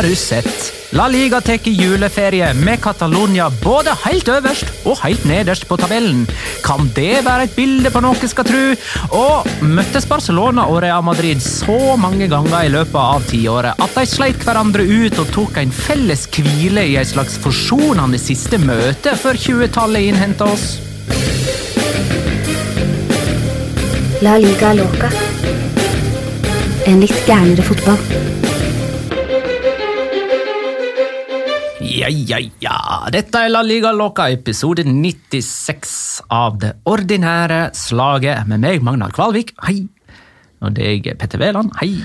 Har du sett? La Liga tar juleferie med Catalonia både helt øverst og helt nederst på tabellen. Kan det være et bilde på noe skal tru? Og møttes Barcelona og Real Madrid så mange ganger i løpet av tiåret at de sleit hverandre ut og tok en felles hvile i et slags forsonende siste møte før 20-tallet innhenta oss? La liga loca. En litt gærnere fotball. Ja, ja, ja. Dette er La Liga Loca, episode 96 av det ordinære slaget. Med meg, Magnar Kvalvik. Hei. Og deg, Petter Wæland. Hei.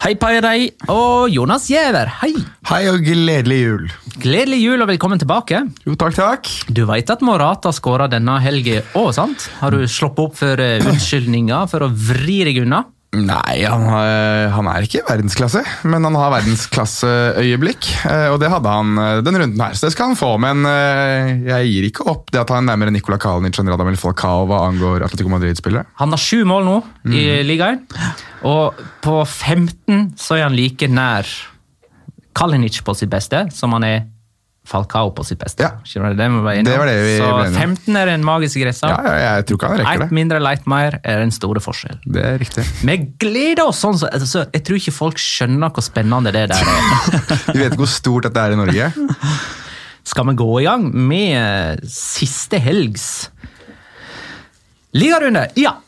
Hei, Paia. Og Jonas Giæver. Hei. Hei og gledelig jul. Gledelig jul og velkommen tilbake. Jo, takk, takk. Du veit at Morata skåra denne helga òg, sant? Har du sluppet opp for eh, unnskyldninger for å vri deg unna? Nei, han, han er ikke verdensklasse, men han har verdensklasseøyeblikk. eh, Og det hadde han den runden her, så det skal han få. Men eh, jeg gir ikke opp det at han er nærmere Nicola Kalinic enn Radamel Falcao hva angår Atletico Madrid-spillere. Han har sju mål nå i ligaen, og på 15 så er han like nær Kalinic på sitt beste som han er Falcao på sitt beste. Ja. Det? Det var det vi så ble enige om. 15 er den magiske grensa. Ja, ja, jeg tror ikke han rekker det. mindre, leit mer er den store forskjell. Det er riktig. Vi gleder oss sånn, så altså, jeg tror ikke folk skjønner hvor spennende det der er. Vi vet ikke hvor stort dette er i Norge. Skal vi gå i gang med eh, siste helgs ligarunde? Ja!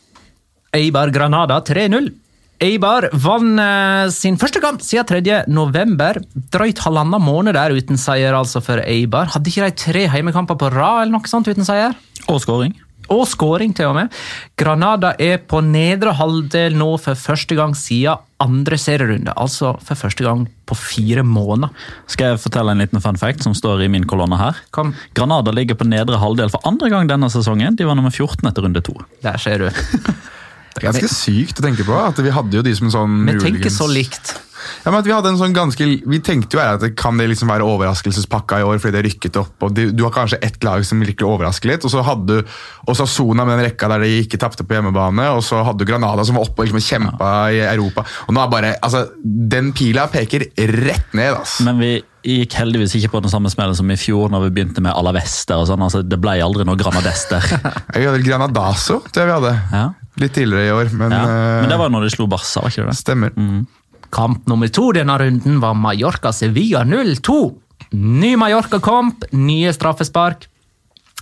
Eibar Granada 3-0. Eibar vant eh, sin første kamp siden 3. november. Drøyt halvannen måned der uten seier altså for Eibar. Hadde ikke de tre heimekamper på rad eller noe sånt uten seier? Og skåring. Og skåring, til og med. Granada er på nedre halvdel nå for første gang siden andre serierunde. Altså for første gang på fire måneder. Skal jeg fortelle en liten fun fact som står i min kolonne her? Kom, Granada ligger på nedre halvdel for andre gang denne sesongen. De var nummer 14 etter runde to. der ser du. Det er ganske sykt å tenke på. at Vi hadde jo de som sånn Vi tenker så likt. Ja, men at Vi hadde en sånn ganske, vi tenkte jo at det kan det liksom være overraskelsespakka i år fordi det rykket opp. og Du, du har kanskje ett lag som virkelig overrasker litt, og så hadde du Osasuna med den rekka der de ikke tapte på hjemmebane, og så hadde du Granada som var oppe og liksom kjempa i Europa. og nå er bare, altså, Den pila peker rett ned. ass. Men vi gikk heldigvis ikke på den samme smellen som i fjor når vi begynte med Alavester. og sånn. Altså, det ble aldri noe Granadester. Vi hadde Granadaso, tror jeg vi hadde. Ja. Litt tidligere i år, men, Ja. Men det eh, var når de slo Barca, var ikke det? stemmer. Kamp nummer to denne runden var Mallorca-Sevilla 0-2. Ny Mallorca-kamp, nye straffespark.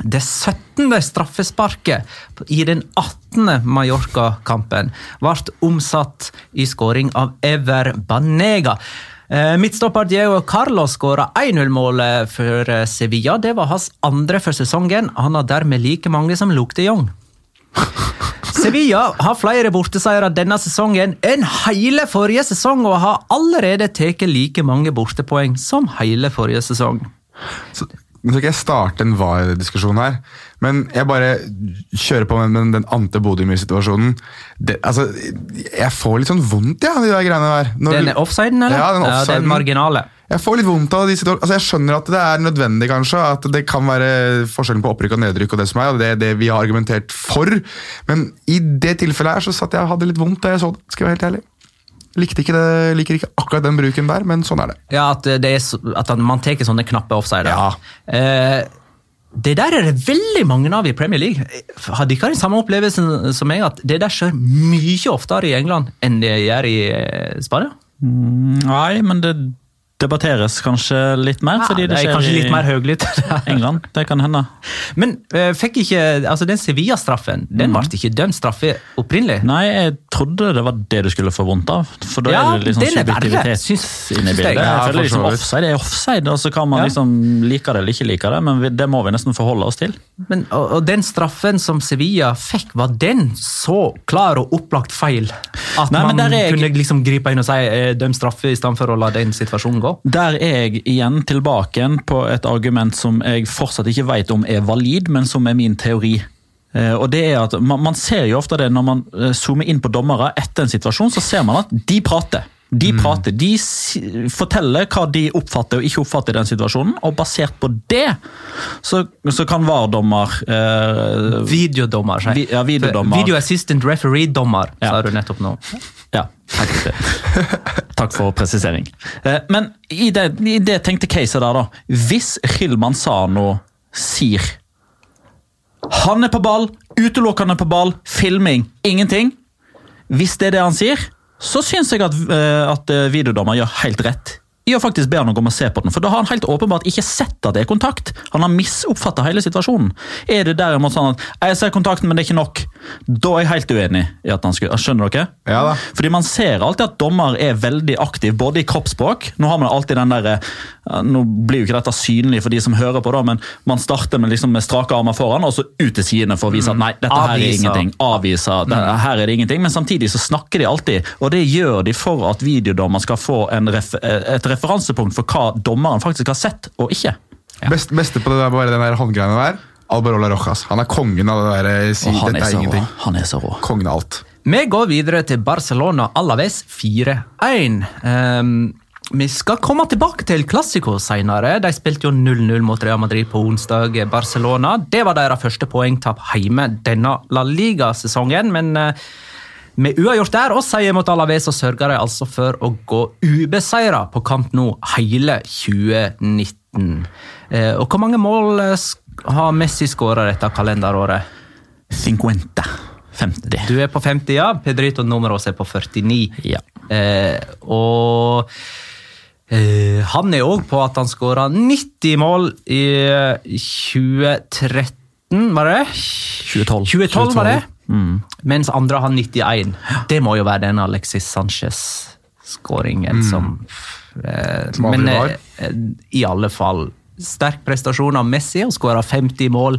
Det 17. straffesparket i den 18. Mallorca-kampen ble omsatt i skåring av Ever Banega. Eh, Midtstopper Diego Carlos skåra 1-0-målet for eh, Sevilla. Det var hans andre for sesongen. Han har dermed like mange som Luke de Jong. Sevilla har flere borteseiere denne sesongen enn hele forrige sesong, og har allerede tatt like mange bortepoeng som hele forrige sesong. Så, nå skal jeg starte en VAR-diskusjon her, men jeg bare kjører på med den, den Ante Bodø-situasjonen. Altså, jeg får litt sånn vondt ja, de der greiene der. Når Den offsiden, eller? Ja, den offsiden. den marginale. Jeg får litt vondt av de situasjonene. Altså, jeg skjønner at det er nødvendig, kanskje. At det kan være forskjellen på opprykk og nedrykk og det som er, og det det vi har argumentert for. Men i det tilfellet her så satt jeg og hadde litt vondt da jeg så det, skal jeg være helt ærlig. Likte ikke det, liker ikke akkurat den bruken der, men sånn er det. Ja, at, det er, at man tar sånne knappe offsider. Ja. Eh, det der er det veldig mange av i Premier League. Har dere den samme opplevelsen som meg, at det der skjer mye oftere i England enn det gjør i eh, Spania? Nei, men det debatteres kanskje litt mer, fordi det det er skjer kanskje litt mer i høylytt. England. Det kan hende. Men uh, fikk ikke, altså den Sevilla-straffen den ble ikke dømt straffe opprinnelig. Nei, jeg trodde det var det du skulle få vondt av. For da Ja, er det liksom den er subjektivitet syns- inne i bildet. Jeg Ja, jeg føler liksom offside er offside, og så kan man Ja. liksom like det eller ikke like det, men vi- det må vi nesten forholde oss til. Men, og, og den straffen som Sevilla fikk, var den så klar og opplagt feil at Nei, man jeg- kunne liksom gripe inn og si eh, døm straffe i stedet for å la den situasjonen gå? Der er jeg igjen tilbake på et argument som jeg fortsatt ikke vet om er valid, men som er min teori. Eh, og det er at man, man ser jo ofte det når man eh, zoomer inn på dommere etter en situasjon, så ser man at de prater. De prater, de si- forteller hva de oppfatter og ikke oppfatter i den situasjonen, og basert på det så, så kan VAR-dommer eh, Videodommer, sier Vi- ja, videodommer. Video assistant referee-dommer, Ja. sa du nettopp nå. Ja, takk, for presisering. Eh, Men i det, i det tenkte caset der, da. Hvis Gil Sano sier Han er på ball, utelukkende på ball, filming, ingenting. Hvis det er det han sier, så syns jeg at, eh, at eh, videodommer gjør helt rett i å faktisk be han om å komme og se på den. For da har han helt åpenbart ikke sett at det er kontakt. Han har misoppfatta hele situasjonen. Er det derimot sånn at jeg ser kontakten, men det er ikke nok, da er jeg helt uenig i at han skulle Skjønner dere? Ja da. Fordi man ser alltid at dommer er veldig aktiv, både i kroppsspråk Nå har man alltid den der, nå blir jo ikke dette synlig for de som hører på, da, men man starter med, liksom, med strake armer foran og så ut til sidene for å vise at nei, dette her er ingenting. Avviser. Det, her er det ingenting. Men samtidig så snakker de alltid, og det gjør de for at videodommer skal få en ref, et referansepunkt for hva dommeren faktisk har sett og ikke. Best, beste på det der, bare den der håndgreiene der, Albarola Rojas. Han er kongen av det der eh, si Og han dette er er rå. ingenting. Han er så rå. Kongen av alt. Vi går videre til Barcelona Alaves 4-1. Um, vi skal komme tilbake til Classico senere. De spilte jo 0-0 mot Real Madrid på onsdag. Barcelona. Det var deres første poengtap hjemme denne La Liga-sesongen. Men eh, med uavgjort der og seier mot Alaves så sørger de altså for å gå ubeseira på kamp nå hele 2019. Eh, og hvor mange mål eh, har Messi skåra dette kalenderåret? 50. 50. Du er på 50, ja. Pedrito Numeros er på 49. Ja. Eh, og eh, han er òg på at han skåra 90 mål i eh, 2013, var det? 2012. 2012 var det. Mens andre har 91. Det må jo være den Alexis Sanchez-skåringen som eh, Som aldri Men var. eh, i alle fall sterk prestasjon av Messi, og skåra 50 mål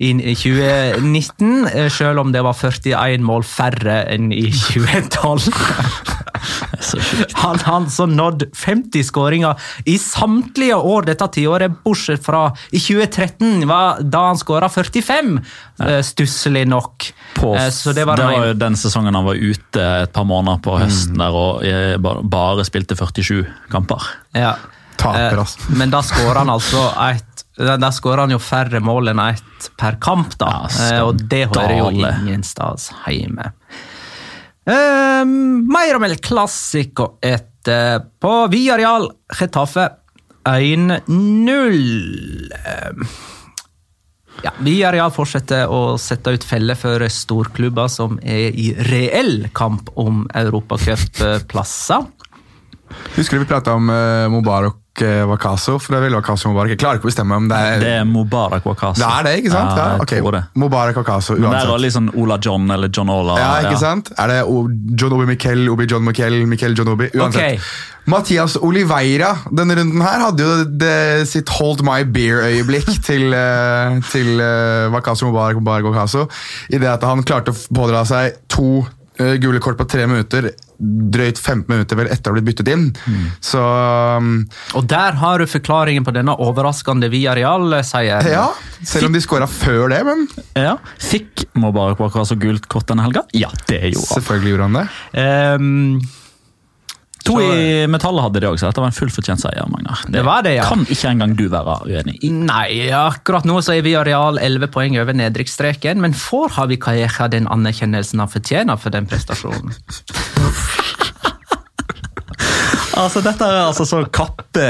i 2019, eh, selv om det var 41 mål færre enn i 2012. Han har altså nådd 50 skåringer i samtlige år dette tiåret, bortsett fra i 2013, var da han skåra 45. eh, Stusslig nok. På, Eh, Så det var, det var jo den sesongen han var ute et par måneder på høsten der og eh, bare, spilte 47 kamper. Ja. Taper, altså. Men da skårer han altså et Da skårer han jo færre mål enn ett per kamp, da. Ja, og det hører jo ingen stads hjemme. Eh, mer om El Clásico etter på Villarreal Getafe 1-0. Eh, ja, Villarreal fortsetter å sette ut feller for storklubber som er i reell kamp om europacupplasser. Husker du vi prata om uh, Mubarak Wakaso? For det er vel Wakaso Mubarak. Jeg klarer ikke å bestemme om det er Det er Mubarak Wakaso. Det er det, ikke sant? Ja, Ja, jeg ok. tror det. Mubarak Wakaso, Men det er uansett. litt sånn Ola John eller John Ola. Ja, ikke sant? Er det John Obi Miquel, Obi John Miquel, Miquel John Obi? Uansett. Okay. Mathias Oliveira denne runden her hadde jo det, sitt hold my beer-øyeblikk til, uh, til Wakaso Mubarak Mubarak Wakaso. I det at han klarte å pådra seg to eh, gule kort på tre minutter, drøyt 15 minutter vel etter å ha blitt byttet inn. Så um, Og der har du forklaringen på denne overraskende Villarreal-seieren. ja, selv om de skåra før det, men Ja. Fikk Mubarak så gult kort denne helga? Ja, det gjorde han. selvfølgelig gjorde han det. Ehm, To Så- i metallet hadde det også. Dette var en fullt fortjent seier, Magnar. Det var det, ja. kan ikke engang du være uenig i. nei, akkurat nå så er vi areal 11 poeng over nedrykksstreken, men får Havi Kajeha den anerkjennelsen han fortjener for den prestasjonen? Altså, Dette er altså så kappe,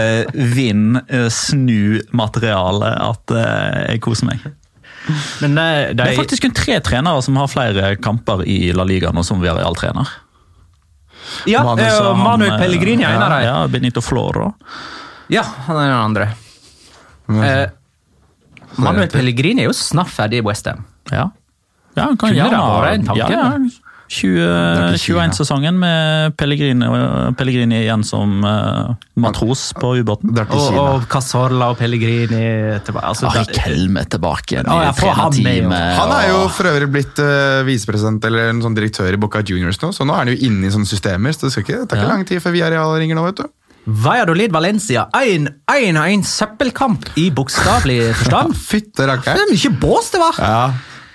vind, eh, snu-materiale at eh, jeg koser meg. Men eh, de, Det er faktisk kun tre trenere som har flere kamper i La Liga nå som Villarreal-trener. Ja, Manuel eh, Så han, Manuel eh, Pellegrini er en av dem. ja, Benito Floro. Ja, han er den andre. Eh, Manuel Pellegrini er jo snart ferdig i Westham. Ja. ja han kan gjerne ha- en tanke, Ja, ja. Da? 20, ikke Kina. 21-sesongen med Pellegrini, Pellegrini igjen som uh, matros på ubåten. Og, og Casorla og Pellegrini tilbake. Altså, Ari det- Kelm er tilbake igjen Ja, i trenerteamet. Han er jo for øvrig blitt uh, visepresident eller en sånn direktør i Boca Juniors nå, så nå er han jo inne i sånne systemer. så Det skal ikke, det tar ikke Ja. lang tid før Villarreal ringer nå, vet du. Valladolid Valencia 1-1 søppelkamp i bokstavelig forstand. Fytte Det rakkeren. er mye bås det var! Ja.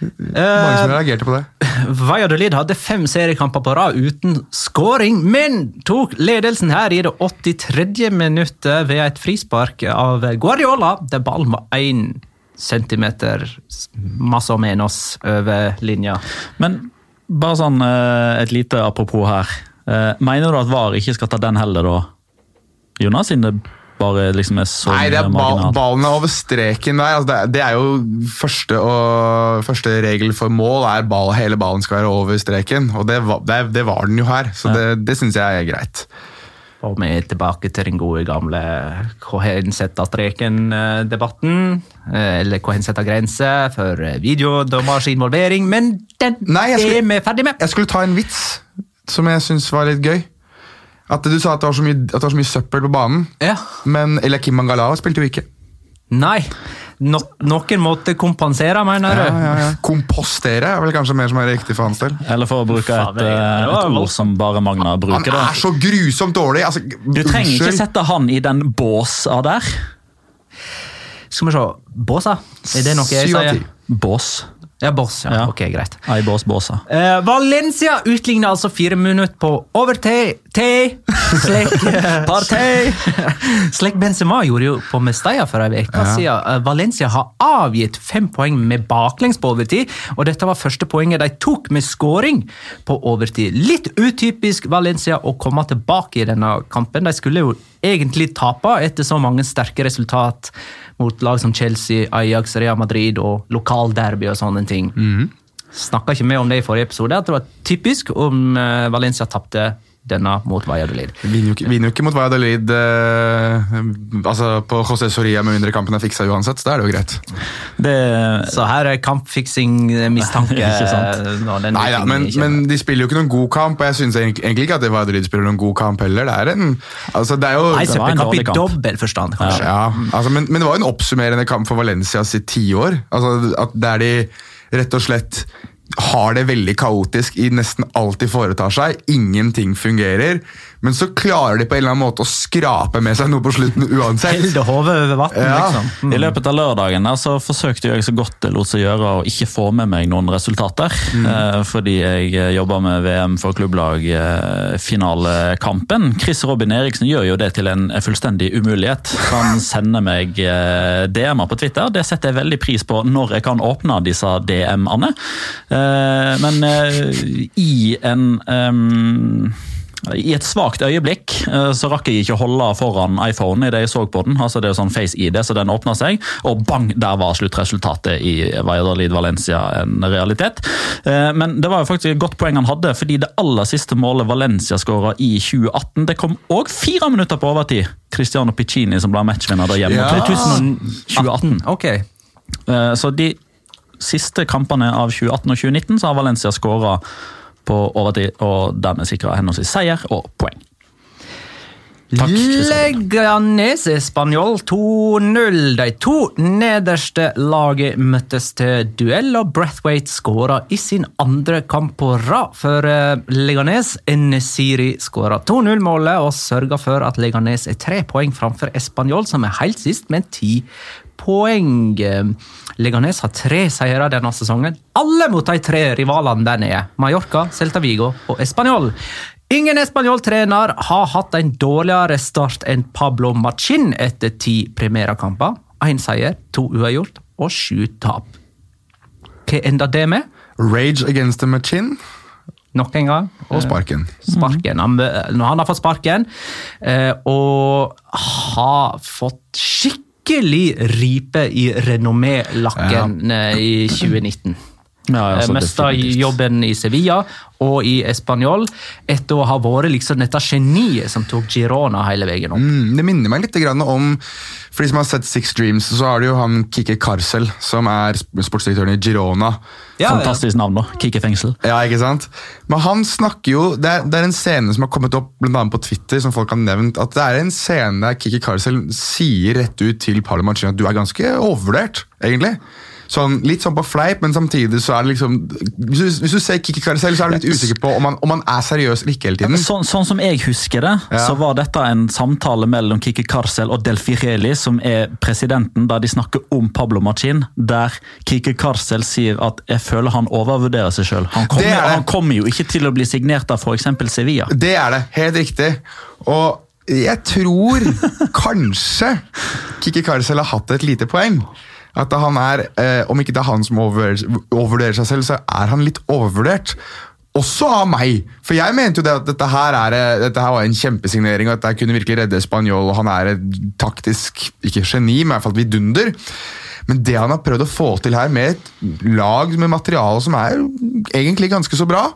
Mange som reagerte på det. Valladolid hadde fem seriekamper på rad uten scoring, men tok ledelsen her i det 83. minuttet ved et frispark av Guardiola, der ballen var én centimeter masse og menos over linja. Men bare sånn eh, et lite apropos her. Eh, Mener du at VAR ikke skal ta den heller, da? Jonas, siden det bare liksom er så Nei, det er ball, marginalt? ballen er over streken der. Altså det, er- det er jo første, og, første regel for mål er ball, hele ballen skal være over streken. Og det, var- det, det var den jo her, så det, det syns jeg er greit. Og vi er tilbake til den gode gamle hvor hen setter streken-debatten. eh, Eller hvor hen setter grenser for videodommers involvering. Men den Nei, skulle- er vi ferdig med! Jeg skulle ta en vits som jeg syns var litt gøy. At Du sa at det var så mye, at det var så mye søppel på banen, Ja. men Eliakim Mangalawa spilte jo ikke. Nei. No, noen måtte kompensere, mener du? Ja, ja, ja. Kompostere er vel kanskje mer som er riktig for hans del. Eller for å bruke et, det- det eh, et ord som bare Magna bruker. da. er så grusomt dårlig! Altså, Du trenger ikke sette han i den båsa der. Skal vi se. Båsa? Er det noe jeg sier? Bås. Ja, boss. Ja. Ja. Ok, greit. Ei boss, bossa. Eh, Valencia utligner altså fire minutter på overtid. Te. Slik, Partei! slik Benzema gjorde jo på Mestalla for en uke siden. Eh, Valencia har avgitt fem poeng med baklengs på overtid, og dette var første poenget de tok med scoring på overtid. Litt utypisk Valencia å komme tilbake i denne kampen. De skulle jo egentlig tape etter så mange sterke resultat mot lag som Chelsea, Ajax, Real Madrid og lokalderby og sånne ting. Snakka ikke med om det i forrige episode, Jeg tror det var typisk om eh, Valencia tapte denne mot Valladolid. Vinner jo ikke, vinner jo ikke mot Valladolid eh, altså på José Soria med mindre kampen er fiksa uansett, så da er det jo greit. Det, Så her er kampfiksing-mistanke. Når den Nei, ja, men, men de spiller jo ikke noen god kamp, og jeg syns egentlig ikke at det Valladolid spiller noen god kamp heller. Det er en, altså det er jo Nei, det var en søppelkamp i dårlig kamp. dobbel forstand, kanskje. Ja, altså, men, men det var jo en oppsummerende kamp for Valencia sitt tiår. Altså, at der de rett og slett har det veldig kaotisk i nesten alt de foretar seg. Ingenting fungerer. Men så klarer de på en eller annen måte å skrape med seg noe på slutten uansett. Helde hodet over vatten, Ja. liksom. I løpet av lørdagen der, så forsøkte jeg så godt det lot seg gjøre å ikke få med meg noen resultater. Eh, fordi jeg jobba jobber med VM for klubblag-finalekampen. Chris Robin Eriksen gjør jo det til en fullstendig umulighet. Han sender meg eh, DM-er på Twitter. Det setter jeg veldig pris på når jeg kan åpne disse DM-ene. Eh, men eh, i en ehm, i et svakt øyeblikk eh, så rakk jeg ikke å holde foran iPhone i det jeg så på den. altså Det er jo sånn Face-ID, så den åpna seg, og bang, der var sluttresultatet i Valladolid Valencia en realitet. Eh, Men det var jo faktisk et godt poeng han hadde, fordi det aller siste målet Valencia skåra i 2018, det kom òg fire minutter på overtid. Cristiano Piccini som ble matchvinner der hjemme. Ja. 2018. Ok. Eh, Så de siste kampene av 2018 og 2019 så har Valencia skåra på overtid, og dermed sikra henholdsvis seier og poeng. Takk, Leganes Spanjol 2-0. De to nederste laget møttes til duell, og Brathwaite skåra i sin andre kamp på rad for eh, Leganes. Nesiri skåra 2-0-målet og sørga for at Leganes er tre poeng framfor Espanjol, som er helt sist med ti poeng. Leganes har tre seire denne sesongen, alle mot de tre rivalene der nede. Mallorca, Celta Vigo og Español. Ingen espanjol-trener har hatt en dårligere start enn Pablo Machin etter ti primærakamper. Én seier, to uavgjort og sju tap. Hva enda det med? Rage against the Machin. Nok en gang. og sparken. Sparken. Han, han har fått sparken eh, og har fått skikkelig ripe i renommé-lakken ja. i 2019. Ja, altså, Mista jobben i Sevilla og i Español etter å ha vært liksom dette geniet som tok Girona hele veien opp. Mm, det minner meg litt om For de som har sett Six Dreams, så har du jo han Kike Karcel, som er sportsdirektøren i Girona. Ja, Fantastisk navn, da. Kikki fengsel. Ja, ikke sant? Men han snakker jo Det er, det er en scene som har kommet opp blant annet på Twitter, som folk har nevnt. At det er en scene der Kikki Karcel sier rett ut til Paolo Mancini at du er ganske overvurdert, egentlig. Sånn, litt sånn på fleip, men samtidig så er det liksom Hvis du, hvis du ser Kikki Karusell, så er du litt usikker på om han, om han er seriøs eller ikke hele tiden. Sånn, sånn som jeg husker det, Ja. så var dette en samtale mellom Kikki Karsel og Delfireli, som er presidenten, der de snakker om Pablo Machin, der Kikki Karsel sier at 'jeg føler han overvurderer seg sjøl'. Han, kommer- han kommer jo ikke til å bli signert av f.eks. Sevilla. Det er det, helt riktig. Og jeg tror kanskje Kikki Karusell har hatt et lite poeng. At han er, eh, Om ikke det er han som overvurderer, seg selv, så er han litt overvurdert. Også av meg. For jeg mente jo det at dette her, er, eh, dette her var en kjempesignering, og at dette kunne virkelig redde Spanjol. Han er et taktisk ikke geni, men i hvert fall vidunder. Men det han har prøvd å få til her, med et lag med materiale som er egentlig ganske så bra,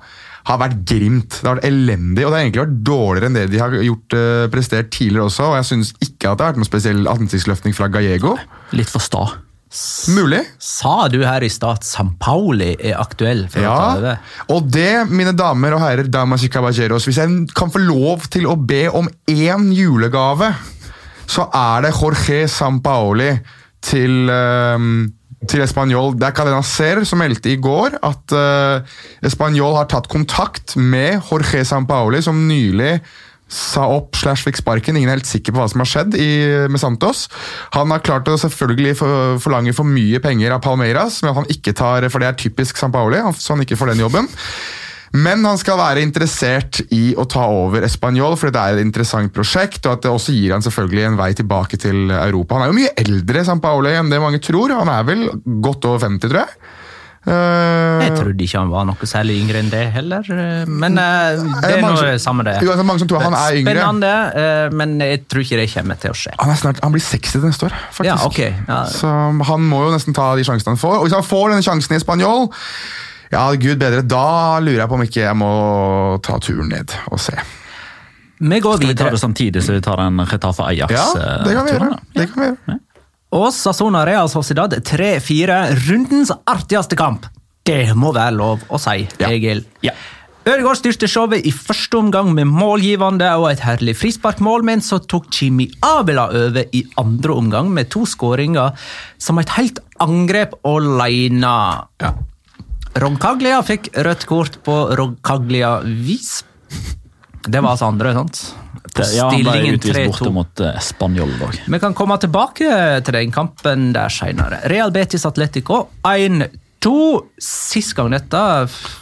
har vært grimt. Det har vært elendig, og det har egentlig vært dårligere enn det de har gjort eh, prestert tidligere også. Og jeg syns ikke at det har vært noen spesiell ansiktsløftning fra Gallego. Litt for sta. Mulig. Sa du her i stad at San Pauli er aktuell for å ta over? Ja, og det, mine damer og herrer, damas y caballeros, hvis jeg kan få lov til å be om én julegave, så er det Jorge Sampaoli til, um til Español. Det er Cadena Ser som meldte i går at uh, Español har tatt kontakt med Jorge Sampaoli, som nylig sa opp slash fikk sparken. Ingen er helt sikker på hva som har skjedd i, med Santos. Han har klart å selvfølgelig for, forlange for mye penger av Palmeiras, men han ikke tar, for det er typisk San Paoli, så han ikke får den jobben. Men han skal være interessert i å ta over Español, fordi det er et interessant prosjekt, og at det også gir han selvfølgelig en vei tilbake til Europa. Han er jo mye eldre San Paoli enn det mange tror. Han er vel godt over 50, tror jeg. Eh, Jeg trodde ikke han var noe særlig yngre enn det heller. eh, Men eh, det er mange noe samme det. Jo, altså, mange som tror han er yngre. Spennende, eh, men jeg tror ikke det kommer til å skje. Han, er snart, han blir 60 neste år, faktisk. Ja, okay. Ja. Så han må jo nesten ta de sjansene han får. Og hvis han får denne sjansen i Spanjol, ja, gud bedre, da lurer jeg på om ikke jeg må ta turen ned og se. Vi går Skal vi ta det samtidig så vi tar den Retafe Ja, det kan vi gjøre. Ajax-turen? Det kan vi gjøre. Og Sassona Real Sociedad 3-4. Rundens artigste kamp. Det må være lov å si, Egil. Ja. Ødegaard styrte showet i første omgang med målgivende og et herlig frisparkmål, men så tok Jimmy Abela over i andre omgang med to skåringer som et helt angrep alene. Roncaglia fikk rødt kort på Roncaglia-vis. Det var altså andre, sant? Ja, han ble utvist borte 3-2. mot uh, Spanjol. Vi kan komme tilbake til den kampen der senere. Real Betis Atletico 1-2. Sist gang dette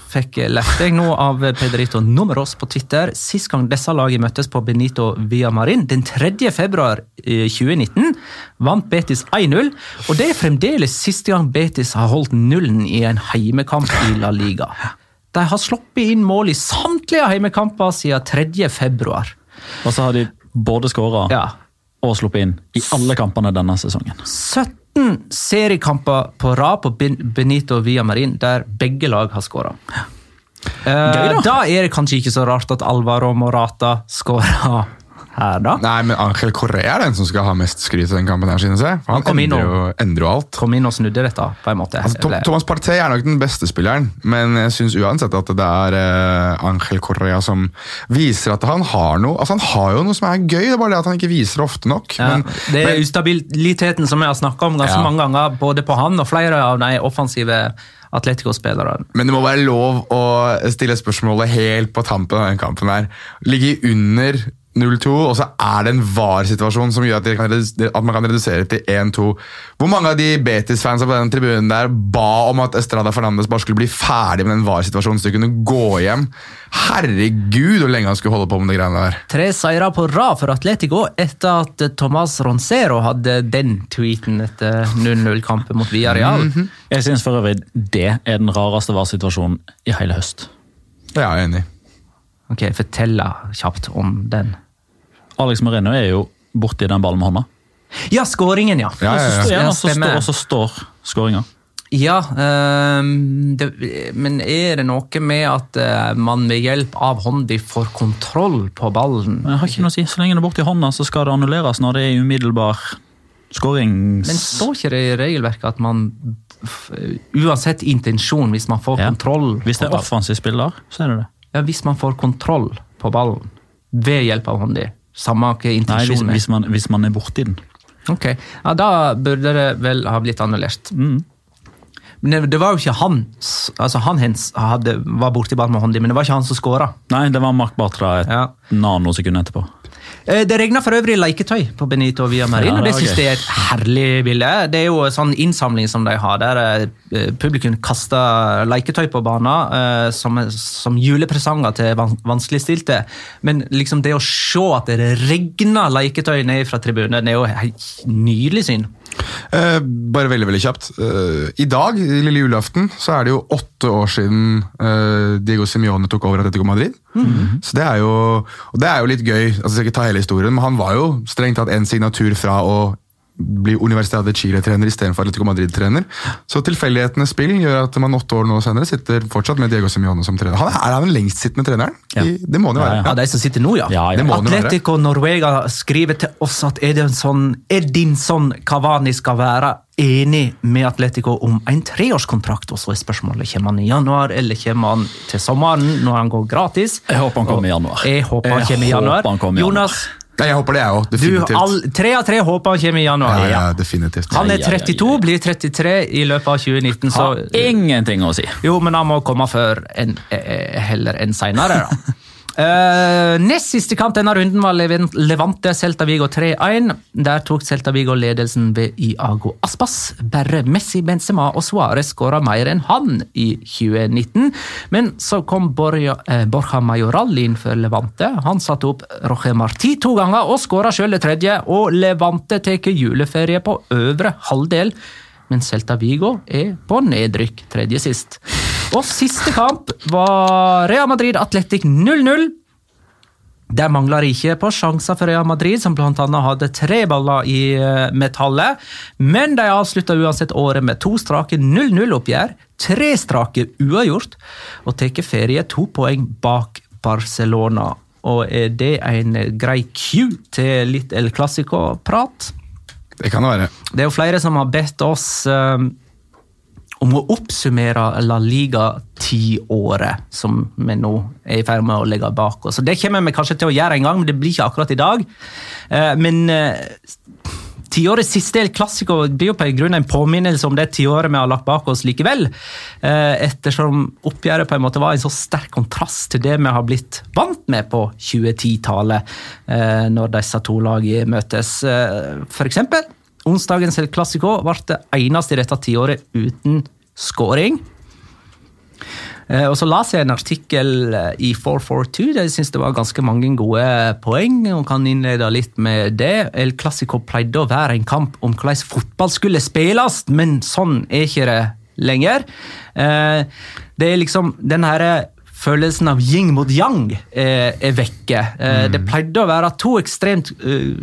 fikk lærte jeg nå av Pedrito Numeros på Twitter. Sist gang disse lagene møttes på Benito Villamarin, den 3. februar 2019, vant Betis 1-0. Og det er fremdeles siste gang Betis har holdt nullen i en heimekamp i La Liga. De har sluppet inn mål i samtlige heimekamper siden 3. februar. Og så har de både skåra Ja, og sluppet inn i alle kampene denne sesongen. 17 seriekamper på rad på Benito Via Marin der begge lag har skåra. Gøy, da. da er det kanskje ikke så rart at Alvaro Morata skåra her, da. Nei, men Angel Correa er den som skal ha mest skryt i den kampen. her, synes jeg. For Han han endrer og- jo, endrer jo alt. Kom inn og snudde dette, på en måte. Altså, Tom, Thomas Partey er nok den beste spilleren, men jeg syns uansett at det er uh, Angel Correa som viser at han har noe Altså Han har jo noe som er gøy, det er bare det at han ikke viser det ofte nok. ja, men, det er men, ustabiliteten som jeg har snakka om ganske Ja. mange ganger, både på han og flere av de offensive Atletico-spillerne. men det må være lov å stille spørsmålet helt på tampen av den kampen her. Ligge under 0-2, og så er det en VAR-situasjon som gjør at, de kan at man kan redusere til 1-2. Hvor mange av de Betis-fansa på den tribunen der ba om at Estrada Fernandes bare skulle bli ferdig med den VAR-situasjonen, så de kunne gå hjem? Herregud, hvor lenge han skulle holde på med de greiene der. Tre seire på rad for Atletico etter at Tomas Roncero hadde den tweeten etter 0-0-kampen mot Villarreal. Mhm. Jeg syns for øvrig det er den rareste VAR-situasjonen i hele høst. Ja, jeg er enig. Ok, Fortell kjapt om den. Alex Moreno er jo borti den ballen med hånda. Ja, skåringen, ja. Ja, ja, ja. Og så, står, og så står skåringa. Ja, um, det, men er det noe med at uh, man ved hjelp av hånda får kontroll på ballen? Jeg har ikke noe å si. Så lenge det er borti hånda, så skal det annulleres når det er umiddelbar skårings... Men står ikke det i regelverket at man f- uansett intensjon, hvis man får Ja. kontroll Hvis det er offensiv spiller, så er det det. Ja, Hvis man får kontroll på ballen ved hjelp av hånda, samme hva intensjonen er. hvis, man, hvis man er borti den. Ok, ja, Da burde det vel ha blitt annullert. Mm. Men det, var jo ikke han altså Han hens hadde, var borti ballen med hånda, men det var ikke han som skåra. Nei, det var Mark Bartra et Ja. nanosekund etterpå. Eh, Det regner for øvrig leketøy på Benito Via Marin, Ja, og det synes jeg er et herlig bilde. Det er jo en sånn innsamling som de har, der eh, publikum kaster leketøy på banen eh, som, som julepresanger til van vanskeligstilte. Men liksom det å se at det regner leketøy ned fra tribunen, det er jo et nydelig syn. Eh, bare veldig veldig kjapt. Eh, I dag, lille julaften, så er det jo åtte år siden eh, Diego Simione tok over Atletico Madrid. Så det er jo og det er jo litt gøy. altså Jeg skal ikke ta hele historien, men han var jo strengt tatt en signatur fra å bli Universidad de Chile-trener istedenfor Atletico Madrid-trener. Så tilfeldighetenes spill gjør at man åtte år nå senere sitter fortsatt med Diego Simione som trener. Han er, er han den lengstsittende treneren? Ja. I, det må han jo Ja, være. Ja, de som sitter nå, ja. Ja, ja. Være. Atletico Norvega skriver til oss at Edinson, sånn Cavani skal være enig med Atletico om en treårskontrakt? Og så er spørsmålet kommer han i januar eller kommer han til sommeren når han går gratis? Jeg håper han kommer i januar. Jeg håper han kommer i januar. håper han kommer i januar. Jonas, Nei, jeg håper det, jeg òg. du, Definitivt. all, tre av tre håper han kommer i januar. ja, ja, definitivt. Han er Ja, ja, ja, ja. 32, blir 33 i løpet av 2019, så Har ingenting å si. Jo, men han må komme før enn eh, heller enn seinere, da. Eh, nest siste kamp denne runden var Levante Celta Vigo 3-1. Der tok Celta Vigo ledelsen ved Iago Aspas. Bare Messi, Benzema og Suárez skåra mer enn han i 2019. Men så kom Borja, eh, Borja Majoral inn for Levante. Han satte opp Roger Marti to ganger og skåra sjøl det tredje. Og Levante tar juleferie på øvre halvdel men Celta Vigo er på nedrykk tredje sist. Og siste kamp var Real Madrid Atletic 0-0. Det mangler ikke på sjanser for Real Madrid, som bl.a. hadde tre baller i eh, metallet. Men de avslutta uansett året med to strake 0-0-oppgjør, tre strake uavgjort, og tar ferie to poeng bak Barcelona. Og er det en grei Q til litt El Clásico-prat? Det kan det være. Det er jo flere som har bedt oss eh, om å oppsummere La Liga-tiåret, som vi nå er i ferd med å legge bak oss. Det kommer vi kanskje til å gjøre en gang, men det blir ikke akkurat i dag. Eh, men eh, tiårets siste El Clásico blir jo på grunn en påminnelse om det tiåret vi har lagt bak oss likevel. Eh, ettersom oppgjøret på en måte var en så sterk kontrast til det vi har blitt vant med på 2010-tallet, eh, når disse to lagene møtes. For eksempel, onsdagens El Clásico ble det eneste i dette tiåret uten scoring. Eh, Og så las jeg en artikkel eh, i 442 der jeg synes det var ganske mange gode poeng. og kan innlede litt med det. El Clásico pleide å være en kamp om hvordan fotball skulle spilles, men sånn er ikke det lenger. Eh, Det er liksom den herre følelsen av yin mot yang er, er vekke. Mm. Det pleide å være to ekstremt uh,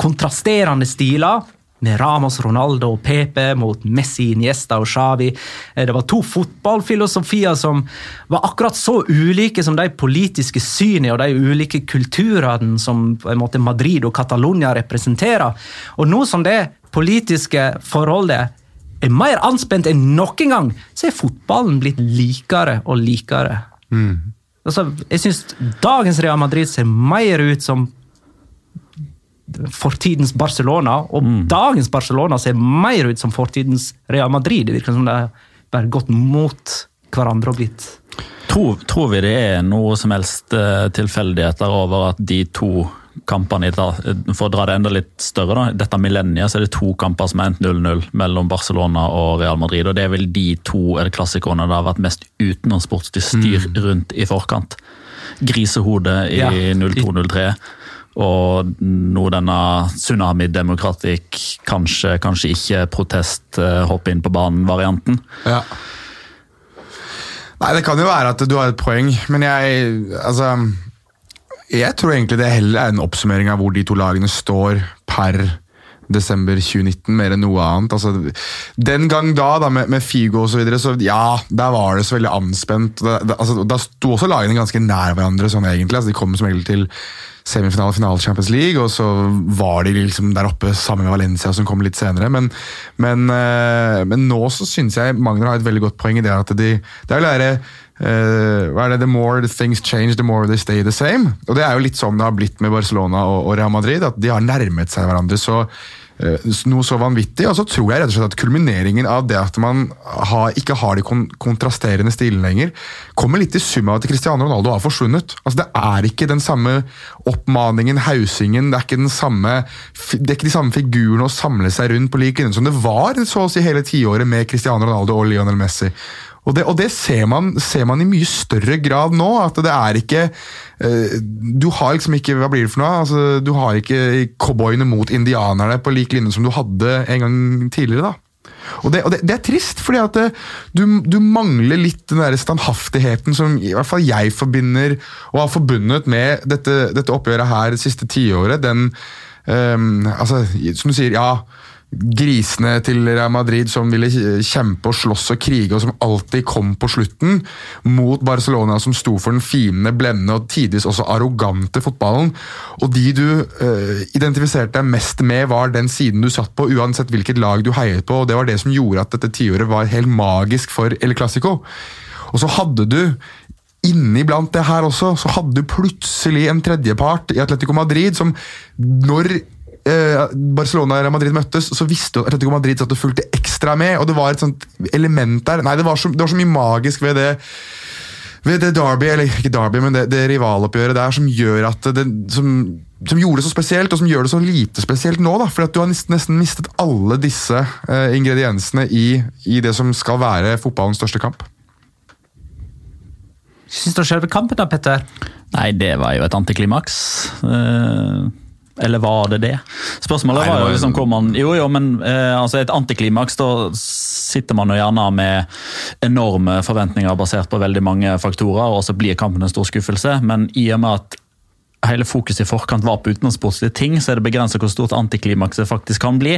kontrasterende stiler. Med Ramos, Ronaldo og Pepe mot Messi, Niesta og Xavi. Eh, Det var to fotballfilosofier som var akkurat så ulike som de politiske synene og de ulike kulturene som måte Madrid og Catalonia representerer. Og nå som det politiske forholdet er mer anspent enn noen gang, så er fotballen blitt likere og likere. Altså, jeg syns dagens Real Madrid ser mer ut som fortidens Barcelona, og dagens Barcelona ser mer ut som fortidens Real Madrid. Det virker som de har bare gått mot hverandre og blitt Tror, tror vi det er noe som helst eh, tilfeldigheter over at de to kampene, for å dra det enda litt større, da, dette millenniet, så er det to kamper som er endt 0-0 mellom Barcelona og Real Madrid. og Det er vel de to er det klassikerne det har vært mest utenlandssportslig styr rundt i forkant. Grisehodet i Ja. 02-03. Og nå denne Tsunami Democratic, kanskje, kanskje ikke protest, hopp inn på banen-varianten. Ja. Nei, Det kan jo være at du har et poeng, men jeg altså, Jeg tror egentlig det heller er en oppsummering av hvor de to lagene står per desember 2019, mer enn noe annet. Altså, den gang da, da med, med Figo og så videre, så ja, der var det så veldig anspent. Da, da, altså, da sto også lagene ganske nær hverandre, sånn egentlig. Altså, de kom som regel til semifinale finale Champions League, og så var de liksom der oppe sammen med Valencia, som kom litt senere. Men, men, eh, men nå så syns jeg Magnar har et veldig godt poeng i det at de Det er vel det eh, hva er det, The more the things change, the more they stay the same. Og Det er jo litt sånn det har blitt med Barcelona og, og Real Madrid. At de har nærmet seg hverandre så noe så vanvittig. Og så tror jeg rett og slett at kulmineringen av det at man har, ikke har de kon kontrasterende stilene lenger, kommer litt i sum av at Cristiano Ronaldo har forsvunnet. Altså Det er ikke den samme oppmaningen, hausingen, det er ikke, samme, det er ikke de samme figurene å samle seg rundt på lik linje som det var så å si hele tiåret med Cristiano Ronaldo og Lionel Messi. Og det, og det ser, man, ser, man, i mye større grad nå. At det er ikke uh, Du har liksom ikke Hva blir det for noe? Altså, du har ikke cowboyene mot indianerne på lik linje som du hadde en gang tidligere. da. Og det, og det, det er trist, fordi at det, du, du, mangler litt den der standhaftigheten som i hvert fall jeg forbinder, og har forbundet med dette, dette oppgjøret her det siste tiåret. Den um, altså, Som du sier, ja grisene til Real Madrid som ville kjempe og slåss og krige, og som alltid kom på slutten, mot Barcelona som sto for den fine, blendende og tidvis også arrogante fotballen. Og de du uh, identifiserte deg mest med, var den siden du satt på, uansett hvilket lag du heiet på. og Det var det som gjorde at dette tiåret var helt magisk for El Clásico. Og så hadde du inniblant det her også, så hadde du plutselig en tredjepart i Atletico Madrid som når Barcelona og Madrid møttes, så visste Atletico Madrid at du fulgte ekstra med. og Det var et sånt element der. Nei, det var så, det var så mye magisk ved det ved det Derby, eller ikke Derby, men det, det rivaloppgjøret der som gjør at det, som, som, gjorde det så spesielt, og som gjør det så lite spesielt nå. da, for at Du har nesten, nesten mistet alle disse uh, ingrediensene i, i, det som skal være fotballens største kamp. Syns du selve kampen, da, Petter? Nei, det var jo et antiklimaks. Uh eller var det det? Spørsmålet Nei, det var, var jo liksom hvor man Jo, jo, men eh, altså et antiklimaks, da sitter man jo gjerne med enorme forventninger basert på veldig mange faktorer, og så blir kampen en stor skuffelse. Men i og med at hele fokuset i forkant var på utenlandssportslige ting, så er det begrenset hvor stort antiklimakset faktisk kan bli.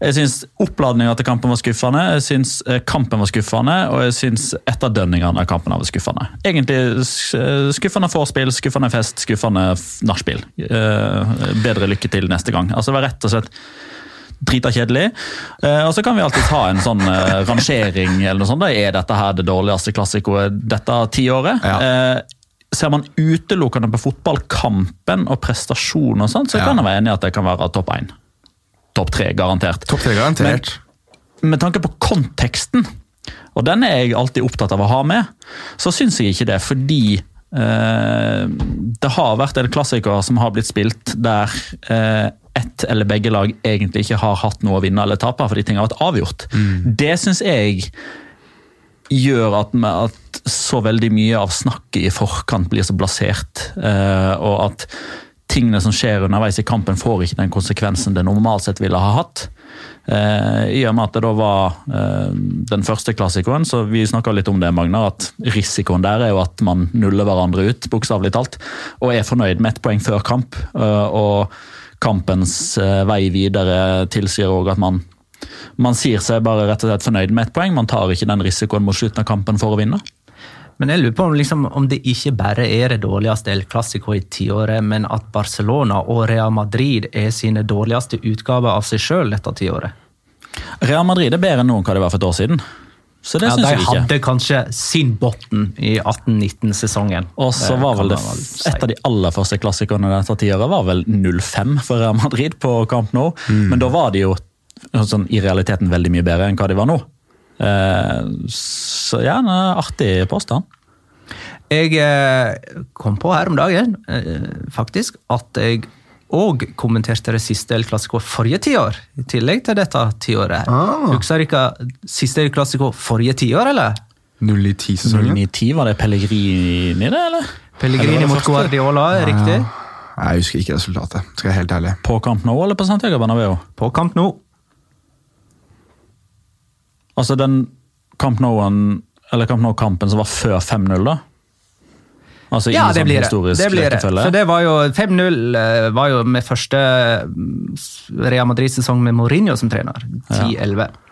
Jeg syns oppladninga til kampen var skuffende, jeg syns eh, kampen var skuffende, og jeg syns etterdønningene av kampen var skuffende. Egentlig eh, skuffende vorspiel, skuffende fest, skuffende nachspiel. Eh, bedre lykke til neste gang. Altså Det var rett og slett drita kjedelig. og så kan vi alltid ta en sånn rangering eller noe sånt. Da er dette her det dårligste klassikoet dette tiåret? Ja ser man utelukkende på fotballkampen og prestasjon, og sånt, så ja. kan jeg være enig i at det kan være topp én. Topp tre, garantert. Top 3 garantert. Men med tanke på konteksten, og den er jeg alltid opptatt av å ha med, så syns jeg ikke det. Fordi eh, det har vært en klassiker som har blitt spilt der eh, ett eller begge lag egentlig ikke har hatt noe å vinne eller tape fordi ting har vært avgjort. Mm. Det syns jeg gjør at, at, så veldig mye av snakket i forkant blir så blasert. Eh, og at tingene som skjer underveis i kampen, får ikke den konsekvensen det normalt sett ville ha hatt. Eh, I og med at det da var eh, den første klassikeren, så vi snakka litt om det, Magnar, at risikoen der er jo at man nuller hverandre ut, bokstavelig talt, og er fornøyd med ett poeng før kamp. og kampens vei videre tilsier òg at man man sier seg bare rett og slett fornøyd med ett poeng. Man tar ikke den risikoen mot slutten av kampen for å vinne. Men jeg lurer på om, liksom, om det ikke bare er det dårligste El Clásico i tiåret, men at Barcelona og Real Madrid er sine dårligste utgaver av seg sjøl dette tiåret? Real Madrid er bedre enn noen hva det var for et år siden. Så det ja, synes De jeg hadde kanskje sin bunn i 18-19-sesongen. Og så var vel det. Et av de aller første klassikerne dette tiåret var vel 0-5 for Real Madrid på Camp Nou. Mm. Men da var de jo sånn, i realiteten veldig mye bedre enn hva de var nå. Eh, så ja, en artig påstand. Jeg eh, kom på her om dagen eh, faktisk at jeg òg kommenterte det siste El Clásico forrige tiår, i tillegg til dette tiåret. Ah. Husker dere siste El Clásico forrige tiår, eller? 0-10-0-10, Var det Pellegrini det, eller? Pellegrini mot Guardiola, ja, riktig. Jeg husker ikke resultatet. skal jeg være helt ærlig. På kamp nå, eller på Santiago Banabeo? På kamp Nou. Altså den Camp Nou-kampen som var før 5-0, da? Altså ja, det sånn blir det. det blir det. For det var jo 5-0 eh, var jo med første mm, Real Madrid-sesong med Mourinho som trener. 10-11. Ja.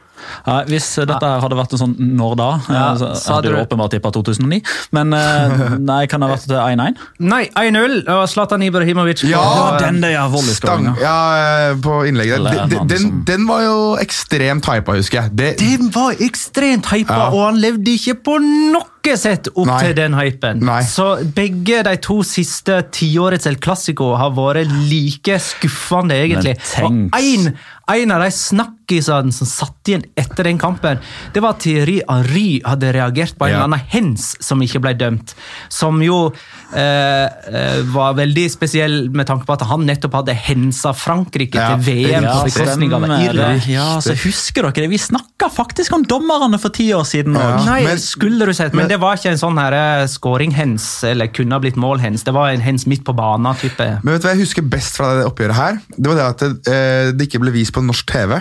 Ja, hvis dette hadde vært en sånn når da, ja, eh, så, så hadde du åpenbart tippa 2009. Men eh, nei, kan det ha vært 1-1? Nei, 1-0 og Zlatan Ibrahimovic. Ja, den der ja, volleyskåringa. Ja, eh, på innlegget. Den, den, den, var jo ekstremt hypa, husker jeg. Det, den var ekstremt hypa, ja. og han levde ikke på noe ikke sett opp Nei. til den hypen. Nei. Så begge de to siste tiårets El Clásico har vært like skuffende, egentlig. Og en, en av de snakkisene som satt igjen etter den kampen, det var at Thierry Henry hadde reagert på en Ja. eller annen hens som ikke ble dømt. Som jo eh, eh, var veldig spesiell med tanke på at han nettopp hadde hensa Frankrike Ja, til VM på bekostning av Irland. Ja, så husker dere det? Vi snakka faktisk om dommerne for ti år siden òg. Ja. Nei, men- skulle du sett, men, men- det var ikke en sånn her eh, scoring-hens, eller kunne ha blitt mål-hens. Det var en hens midt på banen-type. Men vet du hva jeg husker best fra det oppgjøret her? Det var det at det, eh, det ikke ble vist på norsk TV.